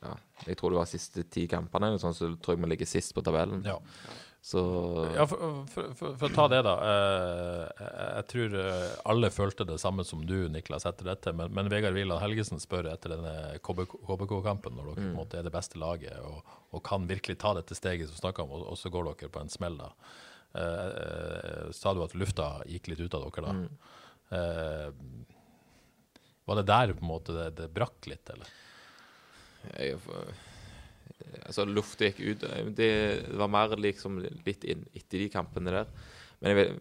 ja, Jeg tror det var siste ti kampene, sånn, så tror jeg vi ligger sist på tabellen. ja. Så Ja, for, for, for, for å ta det, da. Eh, jeg, jeg tror eh, alle følte det samme som du, Niklas, etter dette. Men, men Vegard Wieland Helgesen spør etter denne KBK-kampen, når dere på en måte er det beste laget og, og kan virkelig ta dette steget som snakka om, og, og så går dere på en smell, da. Eh, eh, sa du at lufta gikk litt ut av dere da? Eh, var det der på en måte det, det brakk litt, eller? Jeg, Altså, lufta gikk ut. Det, var mer liksom litt inn etter de kampene der. Men jeg,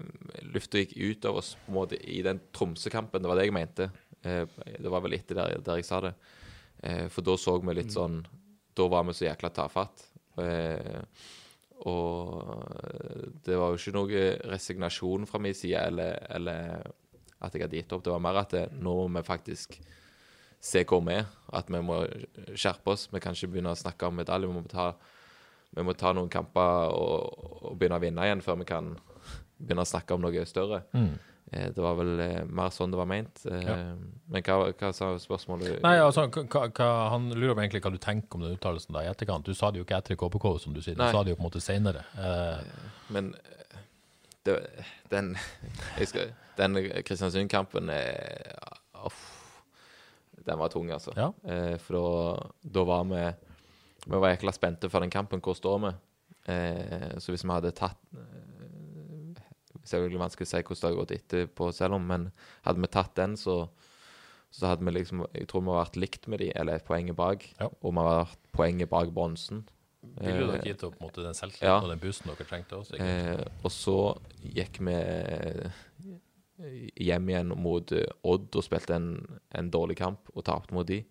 lufta gikk ut av oss på en måte i den Tromsø-kampen. Det var det jeg mente. Eh, det var vel etter der, der jeg sa det. Eh, for da så vi litt sånn Da var vi så jækla tafatt. Eh, og det var jo ikke noe resignasjon fra min side, eller, eller at jeg hadde gitt opp. Det var mer at det, nå må vi faktisk se hvor vi er. At vi må skjerpe oss. Vi kan ikke begynne å snakke om medalje. Vi må ta, vi må ta noen kamper og, og begynne å vinne igjen før vi kan begynne å snakke om noe større. Mm. Det var vel eh, mer sånn det var ment. Eh, Ja. Men hva, hva sa spørsmålet? Nei, altså, hva, hva, Han lurer på egentlig hva du tenker om den uttalelsen i etterkant. Du sa det jo ikke etter KPK, som du sier. Du Nei. sa det jo på en måte senere. Eh, Men eh, det, den skal, Den Kristiansund-kampen er uff, Den var tung, altså. Ja. Eh, for da, var vi Vi var jækla spente for den kampen. Hvor står vi? Eh, så hvis vi hadde tatt eh, Selvfølgelig vanskelig å si hvordan det har gått etterpå, selv om, men hadde vi tatt den, så så hadde vi liksom Jeg tror vi hadde vært likt med de, eller poenget poeng bak. Ja. Og vi hadde vært poenget bak bronsen. Ville dere Eh, gitt opp mot den selvtilliten ja. og den boosten dere trengte også? Eh, og så gikk vi hjem igjen mot eh, Odd og spilte en, en dårlig kamp og tapte mot de.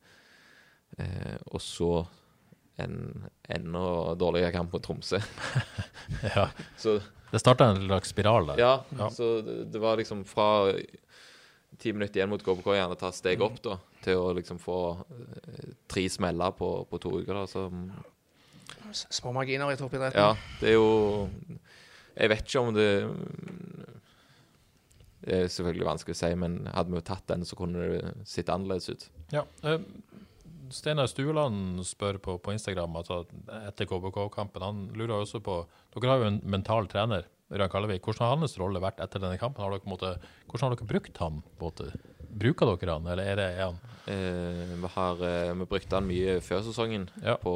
Eh, og så en enda dårligere kamp mot Tromsø. ja. Så Det starta en slags spiral der. ja, Ja. så det, det var liksom fra ti minutter igjen mot KBK gjerne ta steg opp da, til å liksom få eh, tre smeller på, på to uker. da, så Små marginer i toppidretten. Ja, det er jo Jeg vet ikke om det Det er selvfølgelig vanskelig å si, men hadde vi jo tatt den, så kunne det sett annerledes ut. Ja. eh, Steinar Stueland spør på, på Instagram altså etter KBK-kampen. Han lurer også på Dere har jo en mental trener, Ørjan Kallevik. Hvordan har hans rolle vært etter denne kampen? Har dere, måte, hvordan har dere brukt han? på? Bruker dere han, eller er det er han Eh, vi har eh, vi brukte han mye før sesongen Ja. på,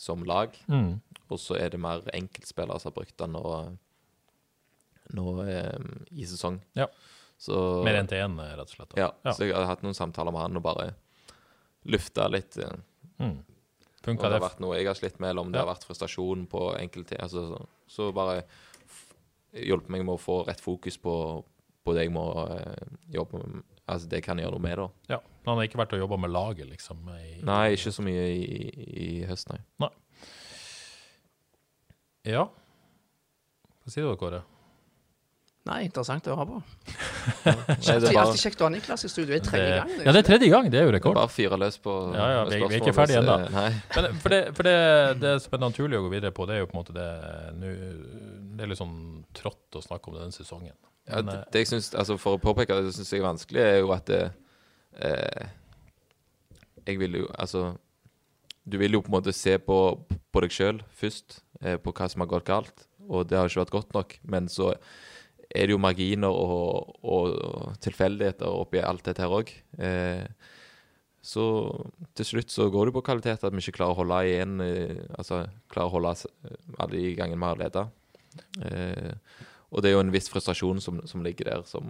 som lag, mm. og så er det mer enkeltspillere som har brukt han. nå, nå eh, i sesong. Ja. Så, Mer enn til én, rett og slett? Ja, Ja. så jeg har hatt noen samtaler med han og bare lufta litt. eh, Mm. Funka det det? har vært noe jeg har slitt med, eller om det Ja. har vært frustrasjon på enkelte altså, så, så bare hjelpe meg med å få rett fokus på, på det jeg må eh, jobbe med. Altså det kan jeg gjøre noe med, da. Ja. Han har ikke vært og jobba med laget, liksom? I, Nei, ikke så mye i, i høst, nei. Ja. Hva sier du, Kåre? Nei, interessant å høre på. Det er Alltid, kjekt å ha Niklas i studio. Det er tredje gang. ja, det er tredje gang. Det er jo rekord. bare fyre løs på Ja, ja, vi- vi er ikke ferdig så- ennå. For, det, for det, det som er naturlig å gå videre på, det er jo på en måte det Det er litt sånn trått å snakke om den sesongen. Ja, det, eh, det jeg synes, altså For å påpeke det syns jeg er vanskelig, er jo at det, eh, Jeg vil jo Altså Du vil jo på en måte se på, på deg sjøl først, eh, på hva som har gått galt. Og det har ikke vært godt nok. Men så er det jo marginer og, og tilfeldigheter oppi alt dette her òg. Eh, så til slutt så går det på kvalitet at vi ikke klarer å holde igjen eh, Altså klarer å holde alle de gangene vi har leda. Eh, og det er jo en viss frustrasjon som, som ligger der, som,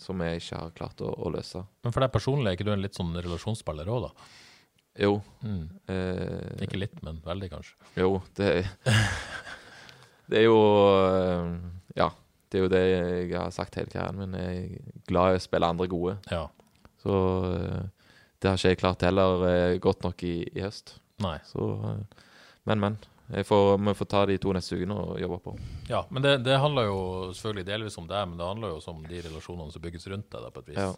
som jeg ikke har klart å, å løse. Men for deg personlig, er ikke du en litt sånn relasjonsspiller òg, da? Jo. Mm. Eh, Ikke litt, men veldig, kanskje. jo, det Det er jo eh, Ja. Det er jo det jeg har sagt hele karrieren min. Jeg er glad i å spille andre gode. Ja. Så eh, det har ikke jeg klart heller eh, godt nok i, i høst. Nei. Så eh, Men, men. Får, vi får ta de to neste ukene og jobbe på. Ja, men det, det handler jo selvfølgelig delvis om deg, men det handler jo også om de relasjonene som bygges rundt deg, da, på et vis. Ja.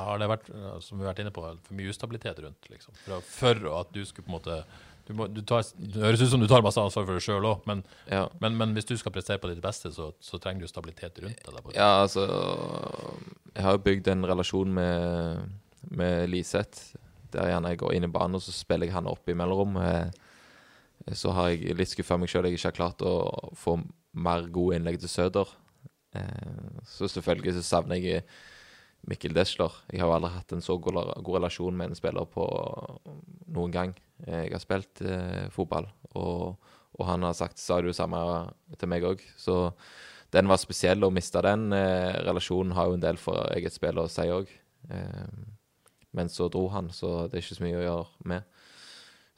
Har det vært, som vi har vært inne på, for mye ustabilitet rundt, liksom? For, for at du skulle på en måte du må, du tar, Det høres ut som du tar masse ansvar for deg sjøl òg, men, Ja. men, men hvis du skal prestere på ditt beste, så, så trenger du stabilitet rundt deg. Ja, altså Jeg har jo bygd en relasjon med, med Liseth. Der gjerne jeg går inn i banen, og så spiller jeg han opp i mellomrom. Eh, Så har jeg litt skuffa meg sjøl. Jeg ikke har klart å få mer gode innlegg til Søder. Eh, Så selvfølgelig så savner jeg Mikkel Desler. Jeg har jo aldri hatt en så god, relasjon med en spiller på noen gang. Jeg har spilt eh, fotball, og, og han har sagt sa det samme til meg òg. Så den var spesiell, å miste den eh, relasjonen har jo en del for eget spill å si òg. Eh, men så dro han, så det er ikke så mye å gjøre med.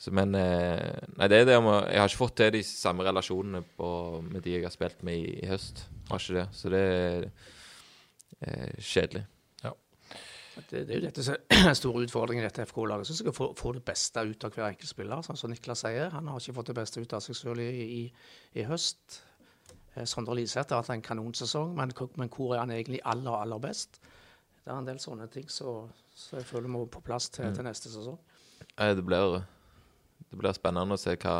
Så, men eh, Nei, det er det med Jeg har ikke fått til de samme relasjonene på, med de jeg har spilt med i, i høst. Har ikke det. Så det er eh, kjedelig. Det, det er jo dette som er store utfordringen i dette FK-laget. Som skal få, få det beste ut av hver enkelt spiller. Sånn som Niklas sier, han har ikke fått det beste ut av seg selv i, i, i høst. Eh, Sondre Liseth har hatt en kanonsesong, men, men hvor er han egentlig aller, aller best? Det er en del sånne ting som så jeg føler må på plass til, til neste sesong. Det blir, det blir spennende å se hva,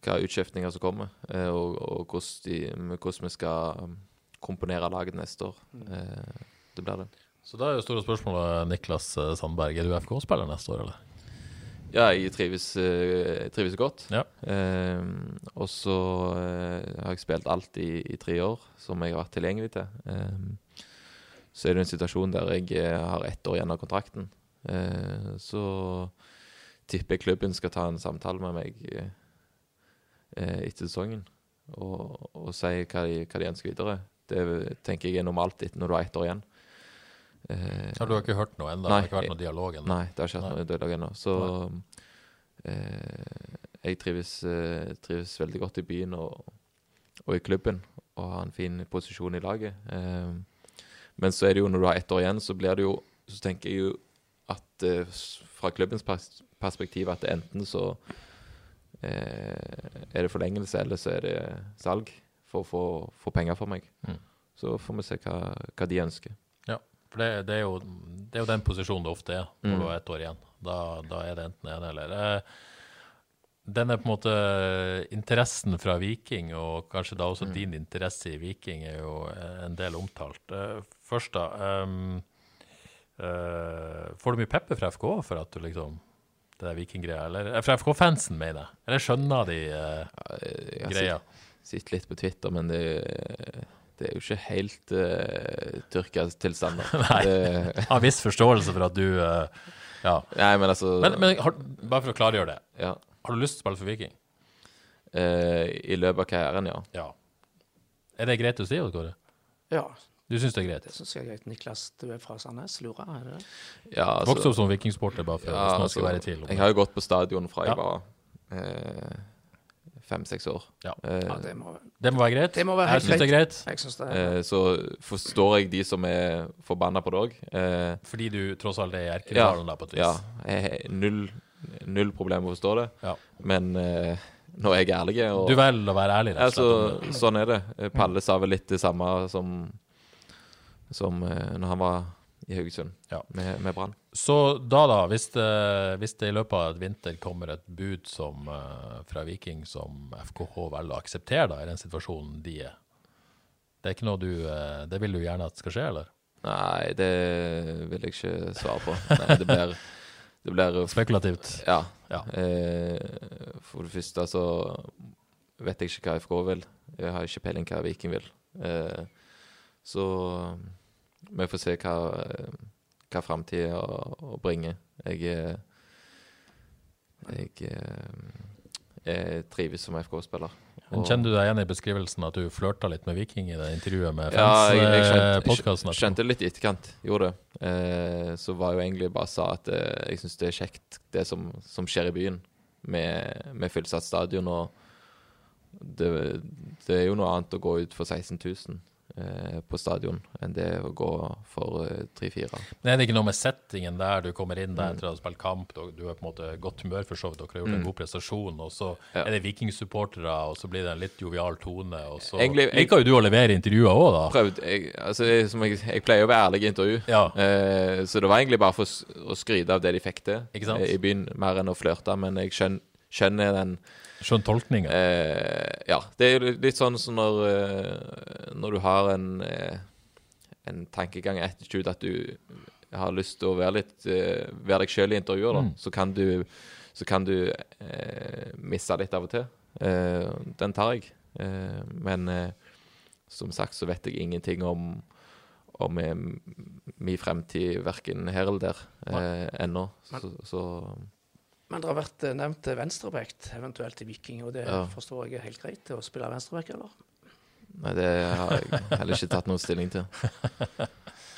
hva utskiftninger som kommer, eh, og, og hvordan, de, hvordan vi skal um, komponere laget neste år. Eh, det blir det. Så da er jo store spørsmålet, Niklas eh, Sandberg, er du FK-spiller neste år, eller? Ja, jeg trives, eh, jeg trives godt. Ja. Eh, og så eh, har jeg spilt alt i, i tre år som jeg har vært tilgjengelig til. Eh, så er det en situasjon der jeg har ett år igjen av kontrakten. Eh, så tipper jeg klubben skal ta en samtale med meg etter sesongen og, og si hva de, hva de ønsker videre. Det tenker jeg er normalt etter når du har ett år igjen. Eh, Ja, du har ikke hørt noe ennå? Det har ikke vært noen dialog ennå? Nei, det har ikke vært noen dialog ennå. Så eh, jeg trives, eh, trives veldig godt i byen og, og i klubben, og har en fin posisjon i laget. Eh, men så er det jo når du har ett år igjen, så blir det jo Så tenker jeg jo at eh, fra klubbens pers perspektiv at enten så eh, er det forlengelse, eller så er det salg for å få, få penger for meg. Mm. Så får vi se hva, hva de ønsker. For det, det, er jo, det er jo den posisjonen det ofte er når Mm. du har ett år igjen. Da, da er det enten ene eller eh, er på en måte interessen fra Viking, og kanskje da også din interesse i Viking, er jo eh, en del omtalt. Eh, først, da Um, uh, Får du mye pepper fra FK for at du liksom Det der Viking-greia, eller fra FK-fansen, mener jeg? Eller skjønner de eh, Jeg greia? Sitter, sitter litt på Twitter, men det, det er jo ikke helt uh, Tyrkia-tilstander. Nei. Det- Har viss forståelse for at du uh, Ja. Nei, men altså Men, men har, bare for å klargjøre det. ja. Har du lyst til å spille for Viking? Uh, I løpet av karrieren, ja. Ja. Er det greit å si, Odd Kåre? Ja, Du syns det er greit? det syns jeg er greit. Niklas, du er fra Sandnes, lurer er det det? ja Vokste opp som vikingsporter, bare for ja, hvis altså, skal være i tvil. om Jeg har jo gått på stadion fra Ja. jeg var eh, fem-seks år. Ja. Eh, Ja, det må, Det må være greit? Det må være jeg syns det er greit. det er eh, så forstår jeg de som er forbanna på det òg. Eh, Fordi du tross alt er i Erkedalen, da, på et vis. ja, jeg null, null problem med å forstå det. Ja. Men når jeg er ærlig. Og, Du velger å være ærlig, rett og slett. Altså, sånn er det. Palle sa vel litt det samme som, som når han var i Haugesund Ja. med, med Brann. Så da, da, hvis det, hvis det i løpet av et vinter kommer et bud som, eh, fra Viking som FKH velger å akseptere da, i den situasjonen de er, det er ikke noe du eh, Det vil du gjerne at skal skje, eller? Nei, det vil jeg ikke svare på. Nei, det blir, det blir Spekulativt. Ja. Ja. Eh, for det første så vet jeg ikke hva FK vil. Jeg har ikke peiling hva Viking vil. Eh, så vi får se hva, eh, hva framtida bringer. Jeg, eh, jeg, eh, jeg trives som FK-spiller. Kjenner du deg igjen i beskrivelsen at du flørta litt med Viking i det intervjuet med Ja, jeg, jeg skjønte, jeg skjønte- skjønte litt i etterkant. Gjorde det. Eh, så var jo egentlig bare sa at eh, jeg syns det er kjekt, det som, som skjer i byen, med, med fullsatt stadion. Og det, det er jo noe annet å gå ut for 16 000 eh, på stadion enn det å gå for eh, 3-4. Men er det ikke noe med settingen der du kommer inn Mm. der etter å ha spilt kamp, du, du er på en måte godt humør for så vidt, dere har gjort en god prestasjon, og så Ja. er det Viking-supportere, og så blir det en litt jovial tone, og så Egentlig- jeg- liker jo du å levere intervjuer òg, da. Prøvd, jeg, altså, jeg, som jeg, pleier å være ærlig i intervju, Ja. eh, så det var egentlig bare for å skryte av det de fikk til eh, i byen, mer enn å flørte. Men jeg skjønner, skjønner den Skjønn tolkninga. Eh, ja, det er jo litt sånn som når, eh, når du har en, eh, en tankegang, attitude, at du har lyst til å være litt eh, Være deg sjøl i intervjuer, da. Så kan du, så kan du eh, miste litt av og til. Eh, den tar jeg. Eh, men eh, som sagt så vet jeg ingenting om om min fremtid verken her eller der eh, ennå. Så, så Men det har vært eh, nevnt venstrebrekt, venstreback eventuelt i Viking, og det Ja. forstår jeg er helt greit å spille venstreback, eller? Nei, det har jeg heller ikke tatt noen stilling til.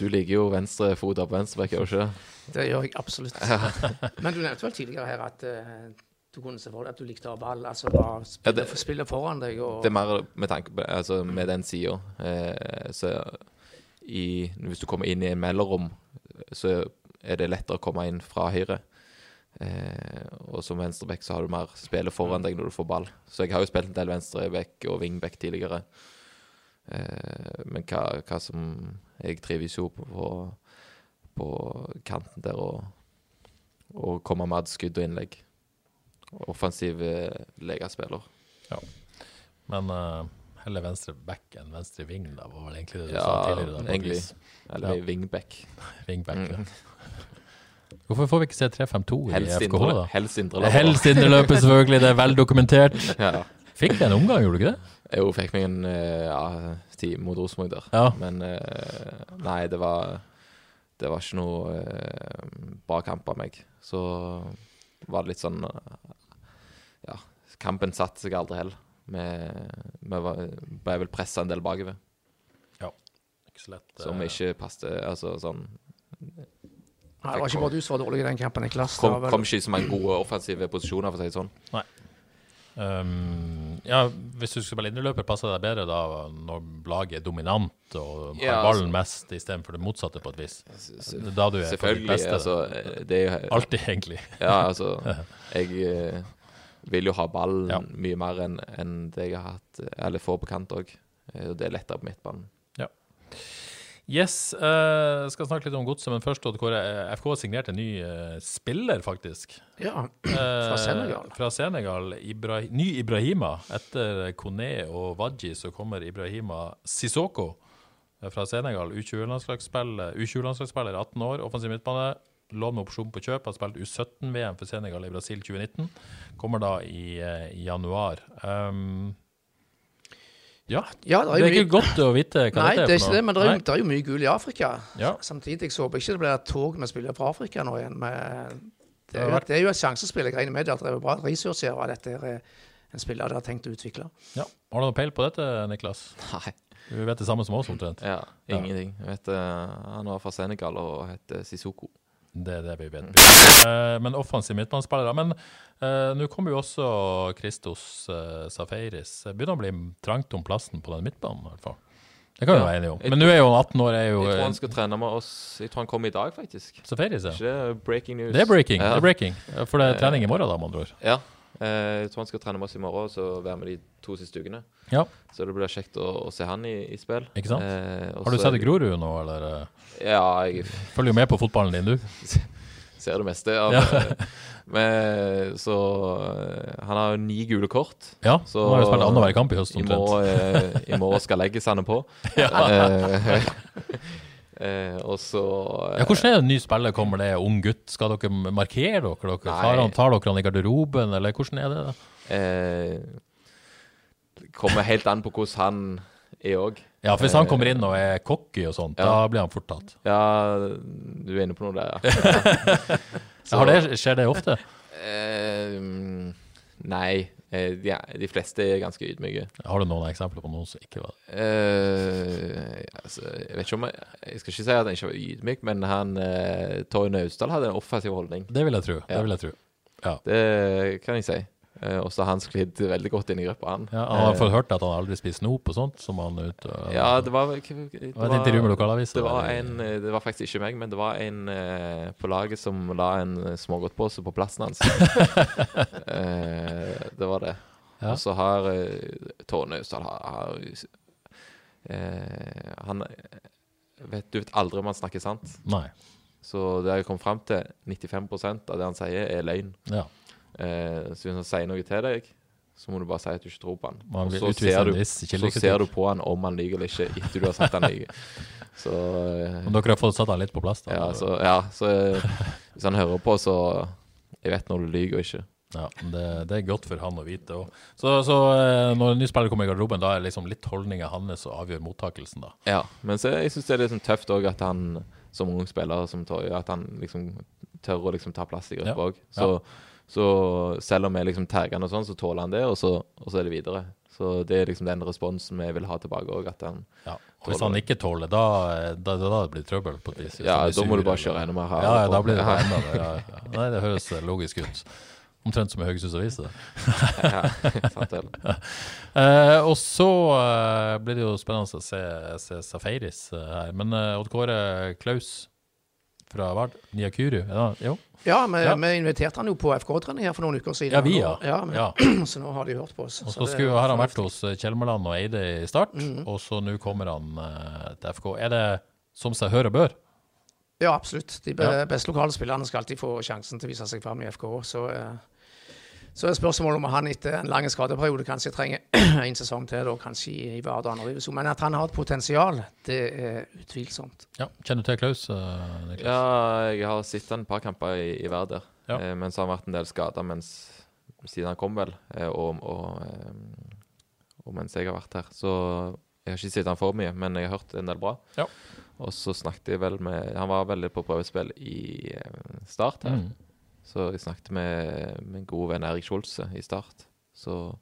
Du liker jo venstrefot på venstreback, gjør du ikke det? Det gjør jeg absolutt. Men du nevnte vel tidligere her at eh, du kunne se for deg at du likte å ha ball, altså bare spille, Ja, det- spille foran deg og Det er mer med tanke på Altså med den sida. Eh, så i, hvis du kommer inn i en mellomrom, så er det lettere å komme inn fra høyre. Eh, og som venstreback så har du mer spillet foran deg når du får ball. Så jeg har jo spilt en del venstreback og wingback tidligere. Eh, men hva, hva som Jeg trives jo på, på, på kanten der og, og komme med skudd og innlegg. Offensiv legespiller. legespiller. Men uh, heller venstre back enn venstre ving, da, var vel egentlig det du sa tidligere. da, egentlig. Eller Ja. wingback. Wingback, Mm. ja. Hvorfor får vi ikke se 3-5-2 i Helst FKH, da? helst indreløper. Helst indreløpet, selvfølgelig. Det er vel dokumentert. Ja. Fikk du en omgang, gjorde du ikke det? Jo fikk meg en eh, ja, time mot Rosenborg der. Ja. Men eh, nei, det var Det var ikke noe eh, bra kamp av meg. Så var det litt sånn Ja, kampen satte seg aldri heller. Vi vi var- ble vel pressa en del bakover, Ja. Ikke så lett. som ikke passet Altså sånn Nei, Det var ikke bare du som var dårlig i den kampen, Niklas. Kom, vel- kom ikke i så mange gode offensive posisjoner, for å si det sånn. Um, ja, hvis du skal spille indreløper, passer det deg bedre da når laget er dominant og har Ja, ballen mest istedenfor det motsatte, på et vis? Da du er på ditt Selvfølgelig. beste. Altså, det er jo Alltid, egentlig. Ja, altså Jeg eh, vil jo ha ballen Ja. mye mer enn en det jeg har hatt Eller får på kant òg. Det er lettere på midtbanen. Yes, uh, skal snakke litt om godset, men først Odd Kåre. eh, FK signert en ny uh, spiller, faktisk. Ja, fra Senegal. Fra Senegal. Ibra ny Ibrahima. Etter Kone og Wadji så kommer Ibrahima Sissoko eh, fra Senegal. U20-landslagsspiller, U20-landslagsspiller 18 år, offensiv midtbane. Lån med opsjon på kjøp. Har spilt U17-VM for Senegal i Brasil 2019. Kommer da i, i januar. Um, ja, Ja, det er ikke godt å vite hva Nei, dette det er er ikke det, men det er, Nei. jo- det er jo mye gull i Afrika. Ja. Samtidig så håper jeg ikke det blir et tog med spillere fra Afrika nå igjen. Med, det, er jo, det er jo et sjansespill. Jeg regner med at det er bra ressurser av og dette er en spiller de har tenkt å utvikle. Ja. Har du noe peil på dette, Niklas? Nei. Du vet det samme som oss, omtrent. Ja, ingenting. Jeg vet, eh, han var fra Senegal og heter Sissoko. Det er det vi vet. Uh, men offensiv midtbanespillere. Men uh, nå kommer jo også Christos uh, Safaris. Det begynner å bli trangt om plassen på den midtbanen, i hvert fall. Det kan vi Ja. være enige om. Men nå er jo 18 år, er jo Jeg tror eh, han skal trene med oss Jeg tror han kommer i dag, faktisk. Safaris, ja. Ikke breaking news? Det er breaking. Ja. det er breaking. For det er trening i morgen, da, med andre ord. Ja. Eh, jeg tror han skal trene med oss i morgen og så være med de to siste ukene. Ja, Så det blir kjekt å, å se han i, i spill. Ikke sant? Eh, Har du sett Grorud nå, eller? eh, Ja, jeg Følger jo med på fotballen din, du. ser det meste. av Ja. Men så Han har jo ni gule kort. Ja, Så- nå har jo spilt annenhver kamp i høst, I omtrent. morgen, eh, I morgen skal legges han på. Ja. Eh, eh, og så eh, Ja, hvordan er det en ny spiller kommer? Det ung gutt. Skal dere markere dere? dere? Tar, han, tar dere han i garderoben, eller hvordan er det? da? eh, kommer helt an på hvordan han er òg. Ja, for Hvis han kommer inn og er cocky og sånt, Ja. da blir han fort tatt. Ja, du er inne på noe der, ja. Ja, har det, skjer det ofte? Eh, nei. Eh, de, de fleste er ganske ydmyke. Har du noen eksempler på noen som ikke var det? Uh, altså, jeg vet ikke om jeg, jeg skal ikke si at han ikke var ydmyk, men han uh, Torje Naustdal hadde en offensiv holdning. Det vil jeg tro. Ja. Det vil jeg tro. Ja. Det kan jeg si. Eh, og så har han sklidd veldig godt inn i gruppa, han. Ja, han har Eh, fått hørt at han aldri spiser snop og sånt, som han ut... og Ja, det var Det Det var et intervju med lokalavisa. Det var, en, eh, det var faktisk ikke meg, men det var en eh, på laget som la en eh, smågodtpose på plassen hans. eh, det var det. Ja. Og så har uh, Tone Austdal har, har eh, Han vet, Du vet aldri om han snakker sant. Nei. Så det har jeg kommet fram til, 95% av det han sier, er løgn. Ja. Eh, så hvis han sier noe til deg, så må du bare si at du ikke tror på han. Og så ser, du, så ser du på han om han lyver eller ikke, etter du har sagt han lyver. Så eh, Men dere har fått satt han litt på plass, da? ja, så, ja, så eh, hvis han hører på, så Jeg vet når du lyver og ikke. Ja, det, det er godt for han å vite. Og. Så, så eh, når en ny spiller kommer i garderoben, da er liksom litt holdninga hans som avgjør mottakelsen, da. Ja, men så jeg syns det er litt sånn tøft òg at han som ung spiller som Torje, at han liksom tør å liksom ta plass i Ja. gruppa òg. Så, så selv om vi liksom tagger han og sånn, så tåler han det, og så, og så er det videre. Så det er liksom den responsen vi vil ha tilbake òg, Ja. Hvis han ikke tåler, da, da, da, da blir det trøbbel på et vis. Ja, da må du bare kjøre enda mer hardt. Ja, ja, da blir det enda mer. Ja, ja. Nei, det høres logisk ut. Omtrent som i Haugesunds Avis. Eh, og så eh, blir det jo spennende å se, se Safaris eh, her. Men eh, Odd Kåre Klaus fra Vard, Niakuru, ja, jo. Ja, vi, Ja. vi inviterte han jo på FK-trening her for noen uker siden. Ja, vi, ja. ja. men- ja. Så nå har de hørt på oss. Og Så så det skulle, har han vært hos Kjelmeland og Eide i start, Mhm. og så nå kommer han uh, til FK. Er det som seg hør og bør? Ja, absolutt. De beste lokale spillerne skal alltid få sjansen til å vise seg fram i FK. Så, eh, så er spørsmålet om han etter en lang skadeperiode kanskje trenger en sesong til, da, kanskje i, Vardø. Men at han har et potensial, det er utvilsomt. Ja, Kjenner du til Klaus? Niklas? Ja, jeg har sett han et par kamper i, i Vardø, Ja. eh, men så har han vært en del skada siden han kom, vel, eh, og, og, eh, og mens jeg har vært her. Så jeg har ikke sett han for mye, men jeg har hørt en del bra. Ja. Og så snakket jeg vel med Han var veldig på prøvespill i eh, Start her. Mm. Så jeg snakket med min gode venn Erik Skjolse i Start. Så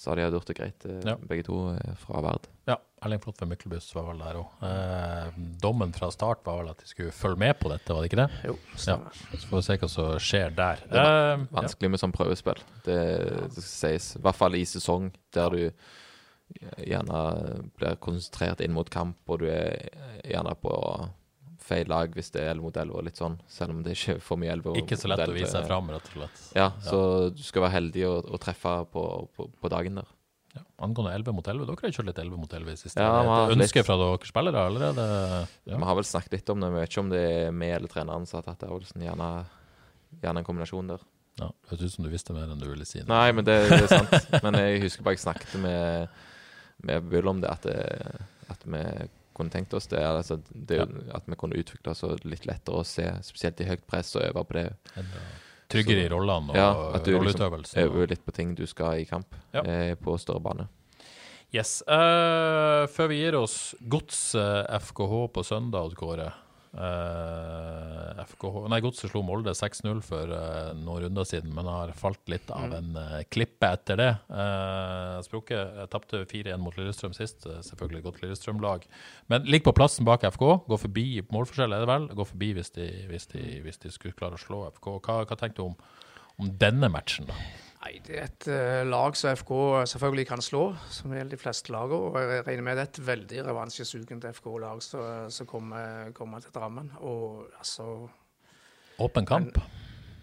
sa de hadde gjort det greit, eh, Ja. begge to eh, fra Verd. Ja, Erling Flott ved Myklebust var vel der òg. Eh, dommen fra start var vel at de skulle følge med på dette, var det ikke det? Jo, stemmer. Så får vi se hva som skjer der. Det Eh, ja. Vanskelig med sånn prøvespill. Det, det skal sies. I hvert fall i sesong der du gjerne blir konsentrert inn mot kamp, og du er gjerne på feil lag hvis det er 11 mot 11 og litt sånn, selv om det ikke er for mye 11 Ikke så lett å vise seg fram, rett og slett. Ja, så du skal være heldig å, å treffe på, på, på dagen der. Ja. Angående 11 mot 11, dere har kjørt litt 11 mot 11 i siste. Ja, er det har et ønske litt- fra dere spillere, allerede? Vi ja. Har vel snakket litt om det, vi vet ikke om det er vi eller treneren som har tatt avgjørelsen. Gjerne, gjerne en kombinasjon der. ja, Det høres ut som du visste mer enn du ville si. Nei, men det, det er sant. Men jeg husker bare jeg snakket med, med Bull om det, at, det, at vi kunne tenkt oss det. Altså, det At vi kunne utvikle oss litt lettere å se, spesielt i høyt press, og øve på det. Tryggere i rollene og Ja, at du liksom rolleutøvelsen. øver litt på ting du skal i kamp Ja. eh, på større bane. Yes. Uh, før vi gir oss Godset FKH på søndag, Kåre. Eh, FKH, nei, Godset slo Molde 6-0 for uh, noen runder siden, men har falt litt av en uh, klippe etter det. Uh, Sprukket tapte 4-1 mot Lillestrøm sist, selvfølgelig godt Lillestrøm-lag. Men ligger på plassen bak FK, går forbi målforskjell, er det vel? Går forbi hvis de, hvis de, hvis de skulle klare å slå FK. Hva, hva tenkte du om, om denne matchen, da? Nei, det er et eh, lag som FK selvfølgelig kan slå, som gjelder de fleste lagene. Og jeg regner med det er et veldig revansjesugent FK-lag som som kommer, kommer til Drammen. Og altså Åpen kamp?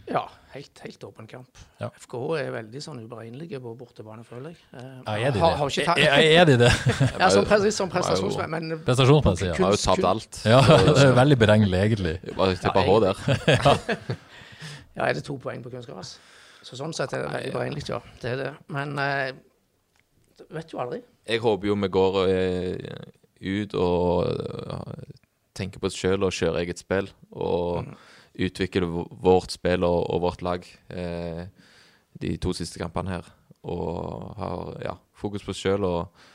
Ja, helt, helt åpen kamp. Ja. FK er veldig sånn uberegnelige på bortebane, føler jeg. Eh, Ja, er de har, det? har ikke Er, de det? ja, som, som prestasjonsmenn, men Prestasjonsmessig, ja. Har jo tapt alt. Ja, det er veldig beregnelig, egentlig. Bare tippa H der. ja, er det to poeng på kunstgras? Så sånn sett er det veldig beregnelig, ja. Det er det. Men eh, du vet jo aldri. Jeg håper jo vi går eh, ut og eh, tenker på oss sjøl og kjører eget spill. Og utvikler vårt spill og, og vårt lag eh, de to siste kampene her. Og har ja, fokus på oss sjøl og,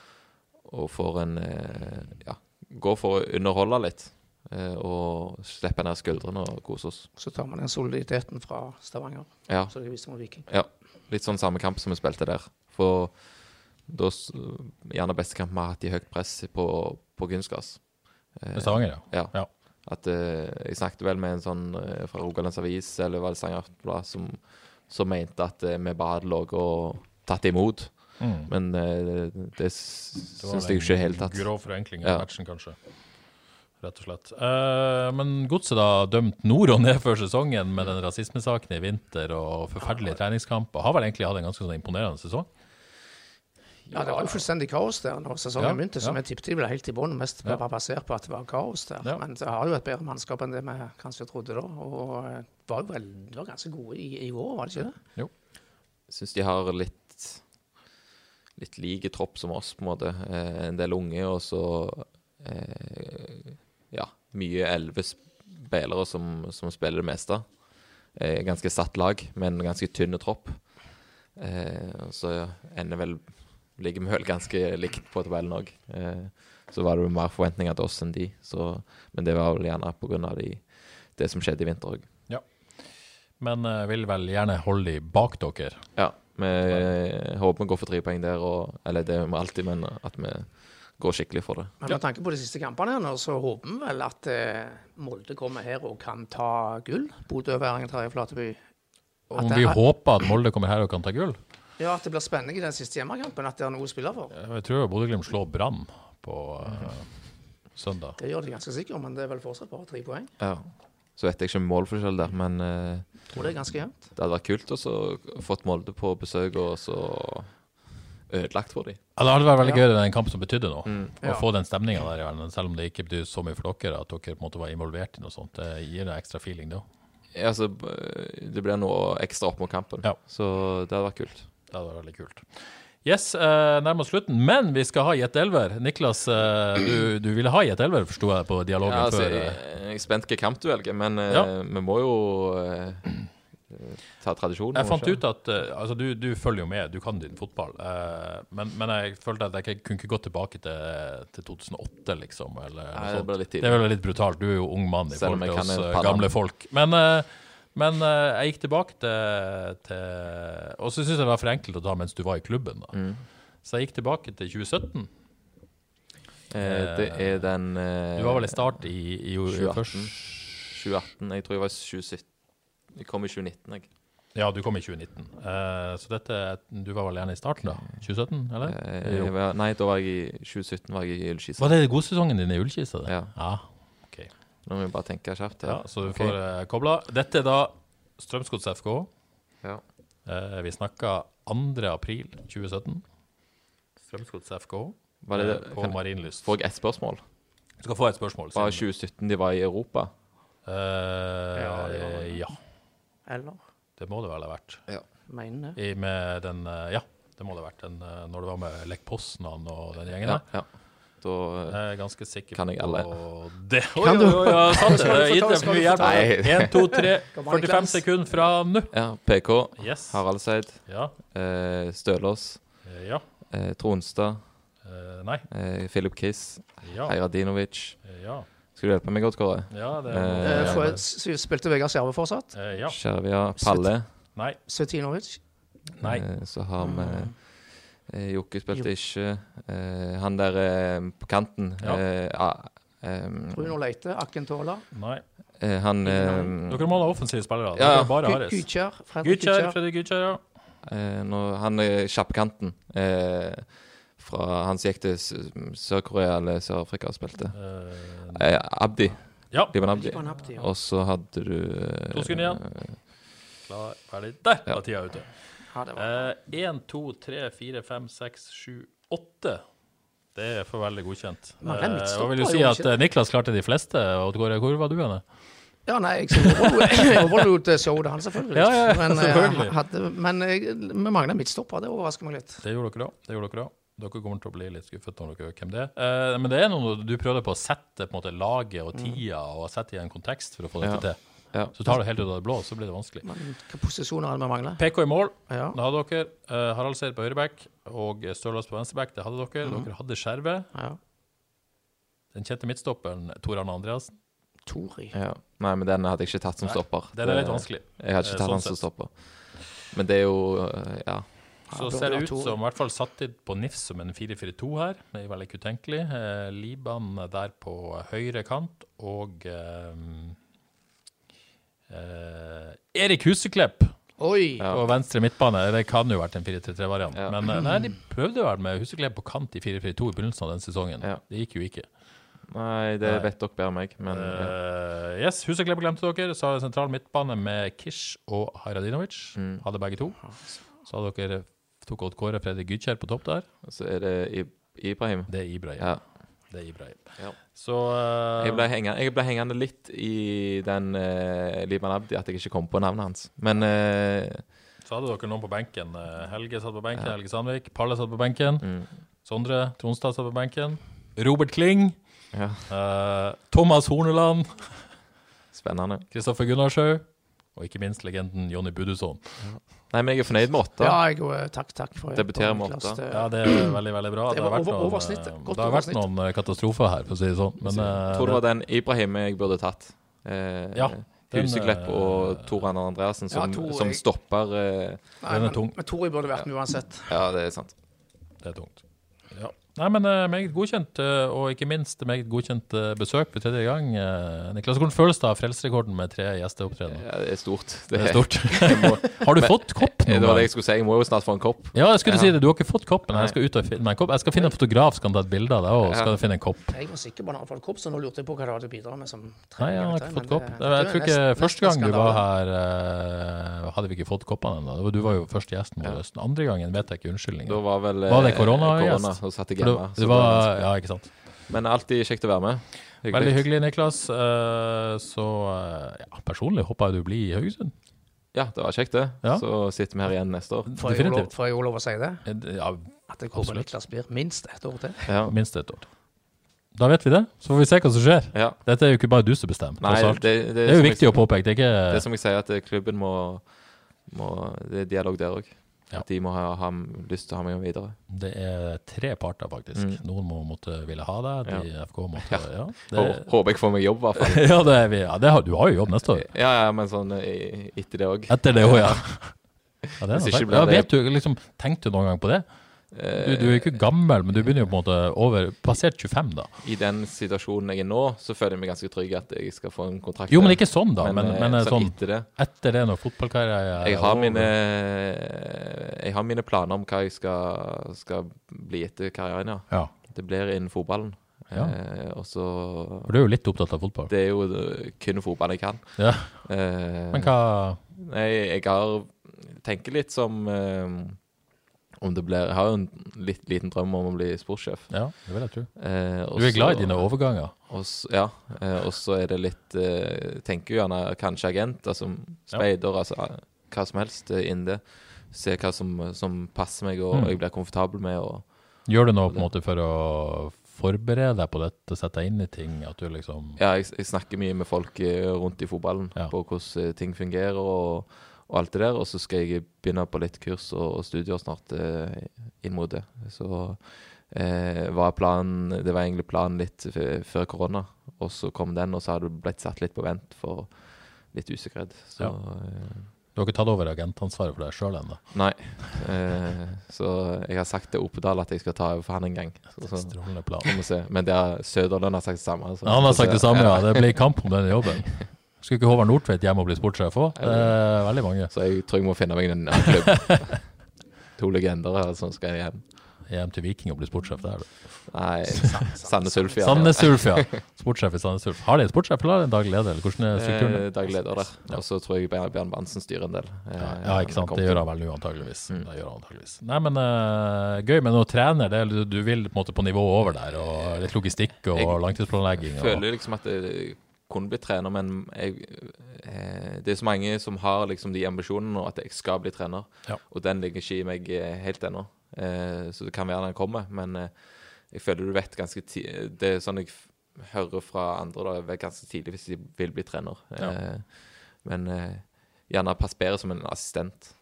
og får en eh, Ja, går for å underholde litt. Eh, og slippe ned skuldrene og kose oss. Så tar man den soliditeten fra Stavanger, Ja. som de viste mot Viking. Ja, litt sånn samme kamp som vi spilte der. For da gjerne beste kamp vi har hatt i høyt press på, på kunstgras. Eh, Stavanger, ja. Ja. Ja. At eh, Jeg snakket vel med en sånn eh, fra Rogalands Avis, eller var det Stavanger som, som mente at eh, vi bare hadde ligget og tatt imot. Mm. Men eh, det Det var syns jeg ikke i det hele tatt. En grov forenkling av Ja. matchen, kanskje. Rett og slett. Eh, men Godset da dømt nord og ned før sesongen med den rasismesaken i vinter og forferdelige treningskamper. Har vel egentlig hatt en ganske sånn imponerende sesong. Ja, det var jo fullstendig kaos der når sesongen Ja, begynte, som ja. jeg tippet de ble helt i bånn. Mest Ja. bare basert på at det var kaos der. Ja. Men det har jo et bedre mannskap enn det vi kanskje trodde da. Og eh, var jo vel, var ganske gode i, i år, var det ikke det? Jeg syns de har litt litt like tropp som oss, på en måte. Eh, en del unge, og så eh, ja, mye elleve spillere som, som spiller det meste. Eh, ganske satt lag, men ganske tynne tropp. Eh, så ender vel ligger vi vel ganske likt på tabellen òg. Eh, så var det jo mer forventninger til oss enn de, så, men det var vel gjerne pga. De, det som skjedde i vinter òg. Men eh, vil vel gjerne holde de bak dere. Ja, vi håper vi går for tre poeng der, og, eller det gjør vi alltid, men at vi går skikkelig for det. Men med tanke på de siste kampene her så håper vi vel at eh, Molde kommer her og kan ta gull. Bodø, Væringen, Terje Flateby. Om vi er- håper at Molde kommer her og kan ta gull. Ja, at det blir spennende i den siste hjemmekampen. At det er noe å spille for. Jeg tror Bodø-Glimt slår Brann på eh, søndag. Det gjør de ganske sikkert, men det er vel fortsatt bare tre poeng. Ja. Så vet jeg ikke målforskjell der, men eh, Jeg tror det er ganske jevnt. det hadde vært kult å få Molde på besøk og så ødelagt for dem. Ja, det hadde vært veldig gøy i den kampen som betydde noe. Å Ja. få den stemninga der, i verden, selv om det ikke betyr så mye for dere at dere på en måte var involvert i noe sånt. Det gir en ekstra feeling, det òg. Ja, altså, det blir noe ekstra opp mot kampen, Ja. så det hadde vært kult. Det hadde vært veldig kult. Yes, eh, nærmer oss slutten, men vi skal ha Jet Elver. Niklas, eh, du, du ville ha Jet Elver, forsto jeg på dialogen Ja, altså, før. jeg, eh. jeg er spent hvilken kamp du velger, men eh, Ja. vi må jo eh, ta tradisjonen. Jeg fant ut at eh, altså, du, du følger jo med, du kan din fotball. eh, men, men jeg følte at jeg kunne ikke gå tilbake til, til 2008, liksom. Eller Nei, det ble litt Det tidlig. er vel litt brutalt. Du er jo ung mann i forhold til oss eh, gamle folk. Men, men jeg gikk tilbake til, til Og så syns jeg det var for enkelt å ta mens du var i klubben. da. Mm. Så jeg gikk tilbake til 2017. Eh, det er den eh, Du var vel i start i, i, i 2018. 2018. Jeg tror jeg var 2017. Jeg kom i 2019, jeg. Ja, du kom i 2019. Uh, så dette Du var vel gjerne i starten, da? 2017, eller? Eh, jeg var, nei, da var jeg i 2017 var jeg i Ullkisa. Var det godsesongen din i Ullkisa? Ja. Ja. ok. Nå må vi bare tenke kjapt. Ja, så du okay. får uh, kobla. Dette er da Strømsgods FK. Ja. Uh, vi snakka 2. april 2017. Strømsgods FK Var det, eh, på Marienlyst. får jeg ett spørsmål? Du skal få et spørsmål. Var siden- 2017 de var i Europa? Uh, Ja, det var det. ja, Eller? det må det vel ha vært. Ja. Mener det. I, med den eh, Ja, det må det ha vært. Den, eh, når det var med Lech Poznan og den gjengen Ja. der. ja. Da eh, Jeg er ganske sikker Kan jeg på alle? det. Oi, Kan oi, du? oi, ja, sant det. Jeg gitt deg mye hjelp. 1, 2, 3, 45 sekunder fra nå. Ja, PK. Yes. Haraldseid. Ja. Eh, Stølås. Ja. Eh, Tronstad. Eh, nei. Eh, Philip Kiss. Ja. Heiradinovic. Ja. Skal du hjelpe meg godt, Kåre? Ja, det Eh, Eh, for- spilte Vegard Skjerve fortsatt? Eh, Ja. Skjervia. Palle. Nei. Svetinovic? Nei. Eh, så har vi eh, Jokke spilte ikke. Eh, han der eh, på kanten Ja. eh, ah, Bruno Leite? Akentola? Nei. eh, Han eh, Dere må ha offensive spillere. Ja. Gytkjær? Fredrik. Gytkjær? Fredrik Gytkjær, ja. eh, Han er kjappkanten. Eh, fra Han som gikk til Sør-Korea eller Sør-Afrika og spilte. Eh, Eh, Abdi. ja. Liban Abdi. Liban Abdi, ja. Og så hadde du eh, To sekunder igjen. Klar, ferdig. Der Ja. var tida ute. Én, to, tre, fire, fem, seks, sju, åtte. Det er for veldig godkjent. Eh, og vil du si at ikke eh, Niklas klarte de fleste? Oddgård, hvor, var du henne? Ja, nei, jeg overlot- eh, showet til han, selvfølgelig. Ja, ja, ja, men, eh, selvfølgelig. Hadde, men vi mangler midtstopper, det overrasker meg litt. Det gjorde dere da. Det gjorde dere også. Dere kommer til å bli litt skuffet når dere hører hvem det er. Eh, men det er noe du prøvde på å sette på en måte laget og tida og sette i en kontekst for å få dette Ja. til. Ja. Så tar du helt ut av det blå, så blir det vanskelig. Men hvilke posisjoner hadde vi manglet? PK i mål, Ja. det hadde dere. Harald Seid på høyreback og Stølås på venstreback, det hadde dere. Mhm. Dere hadde Skjerve. ja. Den kjente midtstopperen Tor Arne Andreassen. Tori. Ja. Nei, men den hadde jeg ikke tatt som Nei, stopper. Den er litt vanskelig. Jeg hadde ikke Eh, tatt sånn den som stopper. Men det er jo eh, Ja. Så ser det ut som, i hvert fall satt inn på NIF som en 4-4-2 her. Det er veldig utenkelig. Eh, Liban der på høyre kant, og eh, eh, Erik Huseklepp Oi! Ja. på venstre midtbane. Det kan jo vært en 4-3-3-variant. Ja. Men eh, nei, de prøvde vel med Huseklepp på kant i 4-4-2 i begynnelsen av den sesongen. Ja. Det gikk jo ikke. Nei, det Nei. vet dere bedre enn meg, men. Eh, yes, Huseklepp glemte dere. Så har vi sentral midtbane med Kish og Haradinovic. Mm. Hadde begge to. Så hadde dere tok Odd Kåre Fredrik Gytkjær på topp der. så er det Ibrahim. Det er Ibrahim. Ja. Det er Ibrahim. Ja. Så uh, Jeg ble, hengende, jeg ble hengende litt i den uh, Liban Abdi, at jeg ikke kom på navnet hans. Men uh, så hadde dere noen på benken. Helge satt på benken, Ja. Helge Sandvik. Palle satt på benken. mm, Sondre Tronstad satt på benken. Robert Kling. ja, Thomas Horneland. spennende. Kristoffer Gunnarshaug. Og ikke minst legenden Jonny Budusson. Nei, men jeg er fornøyd med åtte. Ja, jeg går, takk, takk. For Debuterer med åtte. Ja, det er veldig, veldig bra. Det har var vært over- noen, eh, det har over vært noen eh, katastrofer her, for å si det sånn. Men eh, Jeg tror det var den Ibrahim jeg burde tatt. Eh, Ja, Huseklepp eh, og Tor Einar Andreassen som, Ja, Tor- som stopper eh, Nei, men, men Tori burde vært med uansett. Ja, det er sant. det er tungt. Nei, men uh, meget godkjent, uh, og ikke minst meget godkjent uh, besøk for tredje gang. Niklas, hvordan føles det av frelsesrekorden med tre gjesteopptredener? Ja, det er stort. Det er stort. må- Har du Men- fått kopp Det var det jeg skulle si. Jeg må jo snart få en kopp. Ja, jeg skulle Ja. si det. Du har ikke fått koppen. Jeg skal ut og finne en kopp. Jeg skal finne en fotograf som kan ta et bilde av deg, og skal finne en kopp. Jeg var sikker på at han hadde fått kopp, så nå lurte jeg på hva du hadde bidratt med som Nei, jeg har ikke fått kopp. det- Jeg, tror ikke Første gang du var her, hadde vi ikke fått koppene ennå. Du var jo første gjesten vår. Ja. Andre gangen vet jeg ikke Da var vel Var det koronagjest? korona, jeg hjemme. det, det var ja, ikke sant. Men alltid kjekt å være med. Veldig hyggelig, Niklas. Eh, Så eh, ja, personlig håper jeg du blir i Haugesund. Ja, det var kjekt, det. Ja. Så sitter vi her igjen neste år. Får jeg, lov, får jeg lov å si det? Ja, At jeg håper Niklas blir minst et år til. Ja. minst et år. Da vet vi det. Så får vi se hva som skjer. ja. Dette er jo ikke bare du som bestemmer. Nei, det, det, Det er jo viktig viktig å påpeke. Det er Det er som jeg sier, at klubben må, må Det er dialog der òg. Ja. At de må ha, ha lyst til å ha meg med videre. Det er tre parter, faktisk. Mm. Noen må måtte ville ha deg. De FK måtte Ja. Ja. Det, Håper jeg får meg jobb, i hvert fall. ja, det er vi. Ja, det har, du har jo jobb neste år. Ja, ja, men sånn eh, etter det òg. Etter det òg, ja. ja, det er Hvis ikke ja, vet du, liksom, Tenkte du noen gang på det? Du, du er ikke gammel, men du begynner jo på en måte over Passert 25, da. I den situasjonen jeg er nå, så føler jeg meg ganske trygg at jeg skal få en kontrakt. Jo, men ikke sånn, da. Men, men, men, eh, sånn etter det etter det, når fotballkarrieren er jeg har, mine, jeg har mine planer om hva jeg skal, skal bli etter karrieren, ja. Ja, Det blir innen fotballen. Ja. Eh, og så for du er jo litt opptatt av fotball. Det er jo eh, kun fotball jeg kan. Ja. Eh, Men hva Nei, jeg har tenker litt som eh, om det blir Jeg har jo en litt liten drøm om å bli sportssjef. Ja, det vil jeg tro. Eh, og Du er glad i dine overganger. Også, ja, eh, og så er det litt eh, Tenker jo gjerne kanskje agent, altså speider, altså eh, hva som helst eh, innen det. Se hva som, som passer meg og Mm. jeg blir komfortabel med. Og, Gjør du noe på en måte for å forberede deg på dette, sette deg inn i ting? At du liksom ja, jeg, jeg snakker mye med folk eh, rundt i fotballen Ja. på hvordan eh, ting fungerer og, og alt det der. Og så skal jeg begynne på litt kurs og, og studier snart eh, inn mot det. Så eh, var planen Det var egentlig planen litt før korona, og så kom den, og så har det blitt satt litt på vent for litt usikkerhet. Så Ja. eh, Du har ikke tatt over agentansvaret for deg sjøl ennå? Nei. Eh, så jeg har sagt til Opedal at jeg skal ta over for han en gang. Så, så Strålende plan. Men Søderlund har sagt det samme. så- Han har sagt det samme, ja. Ja. Det blir kamp om denne jobben. Skulle ikke Håvard Nordtveit hjem og bli sportssjef òg? Det er veldig mange. Så jeg tror jeg må finne meg en annen klubb. to legender her som skal hjem. hjem til Viking og bli sportssjef der. du. Nei, Sandnes Ulf, ja. Sandnes Ulf, ja. Sportssjef i Sandnes Ulf. Har de en sportssjef, eller en daglig leder? Eller hvordan er strukturen? Eh, daglig leder der. Og så tror jeg Bjørn Bansen styrer en del. eh, Ja, ja, ikke sant. Det gjør han vel nå, antageligvis. Mm. Det gjør han antageligvis. Nei, men uh, gøy med noe trener. Det, du vil på en måte på nivå over der, og litt logistikk og Jeg langtidsplanlegging. Jeg føler liksom at jeg kunne blitt trener, men jeg, eh, det er så mange som har liksom de ambisjonene nå, at jeg skal bli trener. Ja. Og den ligger ikke i meg eh, helt ennå. Eh, så det kan være den kommer, men eh, jeg føler du vet ganske ti Det er sånn jeg hører fra andre, da, ganske tidlig hvis de vil bli trener. Ja. Eh, men eh, gjerne pass bedre som en assistent.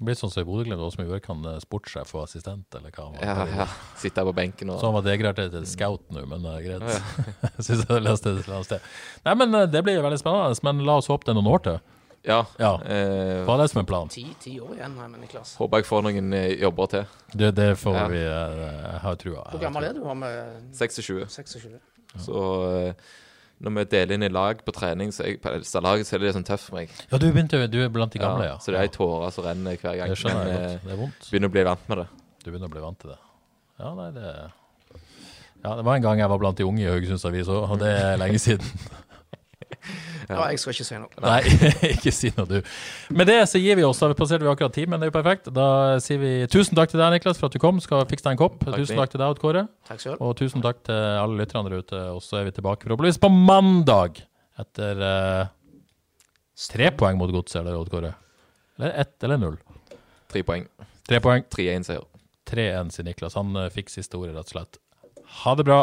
Det blir sånn som i Bodø-Glimt, også med Gjørkan, eh, sportssjef og assistent, eller hva han var. Ja, ja. Sitte på benken og Så han var degradert til scout nå, men det er greit. Jeg synes jeg leste det et eller annet sted. Nei, men eh, det blir veldig spennende. Men la oss håpe det er noen år til. Ja. Ja. Eh, Hva er det som er planen? Ti, ti år igjen, her, men Niklas. håper jeg får noen eh, jobber til. Det, det får Ja. vi eh, Jeg har trua. Hvor gammel er du? Har med 26. 26? Så eh, når vi deler inn i lag på trening, så jeg, på laget, så er det litt sånn tøft for meg. Ja, du begynte Du er blant de gamle, ja. Så det er ei tåre som renner hver gang. Det skjønner jeg godt. eh, Det er vondt. begynner å bli vant med det. Du begynner å bli vant til det. Ja, nei, det Ja, det var en gang jeg var blant de unge i Haugesunds Avis òg, og det er lenge siden. Ja, jeg skal ikke si noe. Nei, ikke si noe, du. Med det så gir vi oss. Da passerte vi akkurat timen, det er jo perfekt. Da sier vi tusen takk til deg, Niklas, for at du kom. Skal fikse deg en kopp. Takk tusen takk til deg, Odd Kåre. Takk selv. Og tusen takk til alle lytterne der ute. Og så er vi tilbake forhåpentligvis på mandag etter uh, tre poeng mot Godset, eller Odd Kåre? Eller ett eller null? Tre poeng. Tre poeng. 3-1-seier. 3-1, sier Niklas. Han uh, fikk siste ordet, rett og slett. Ha det bra.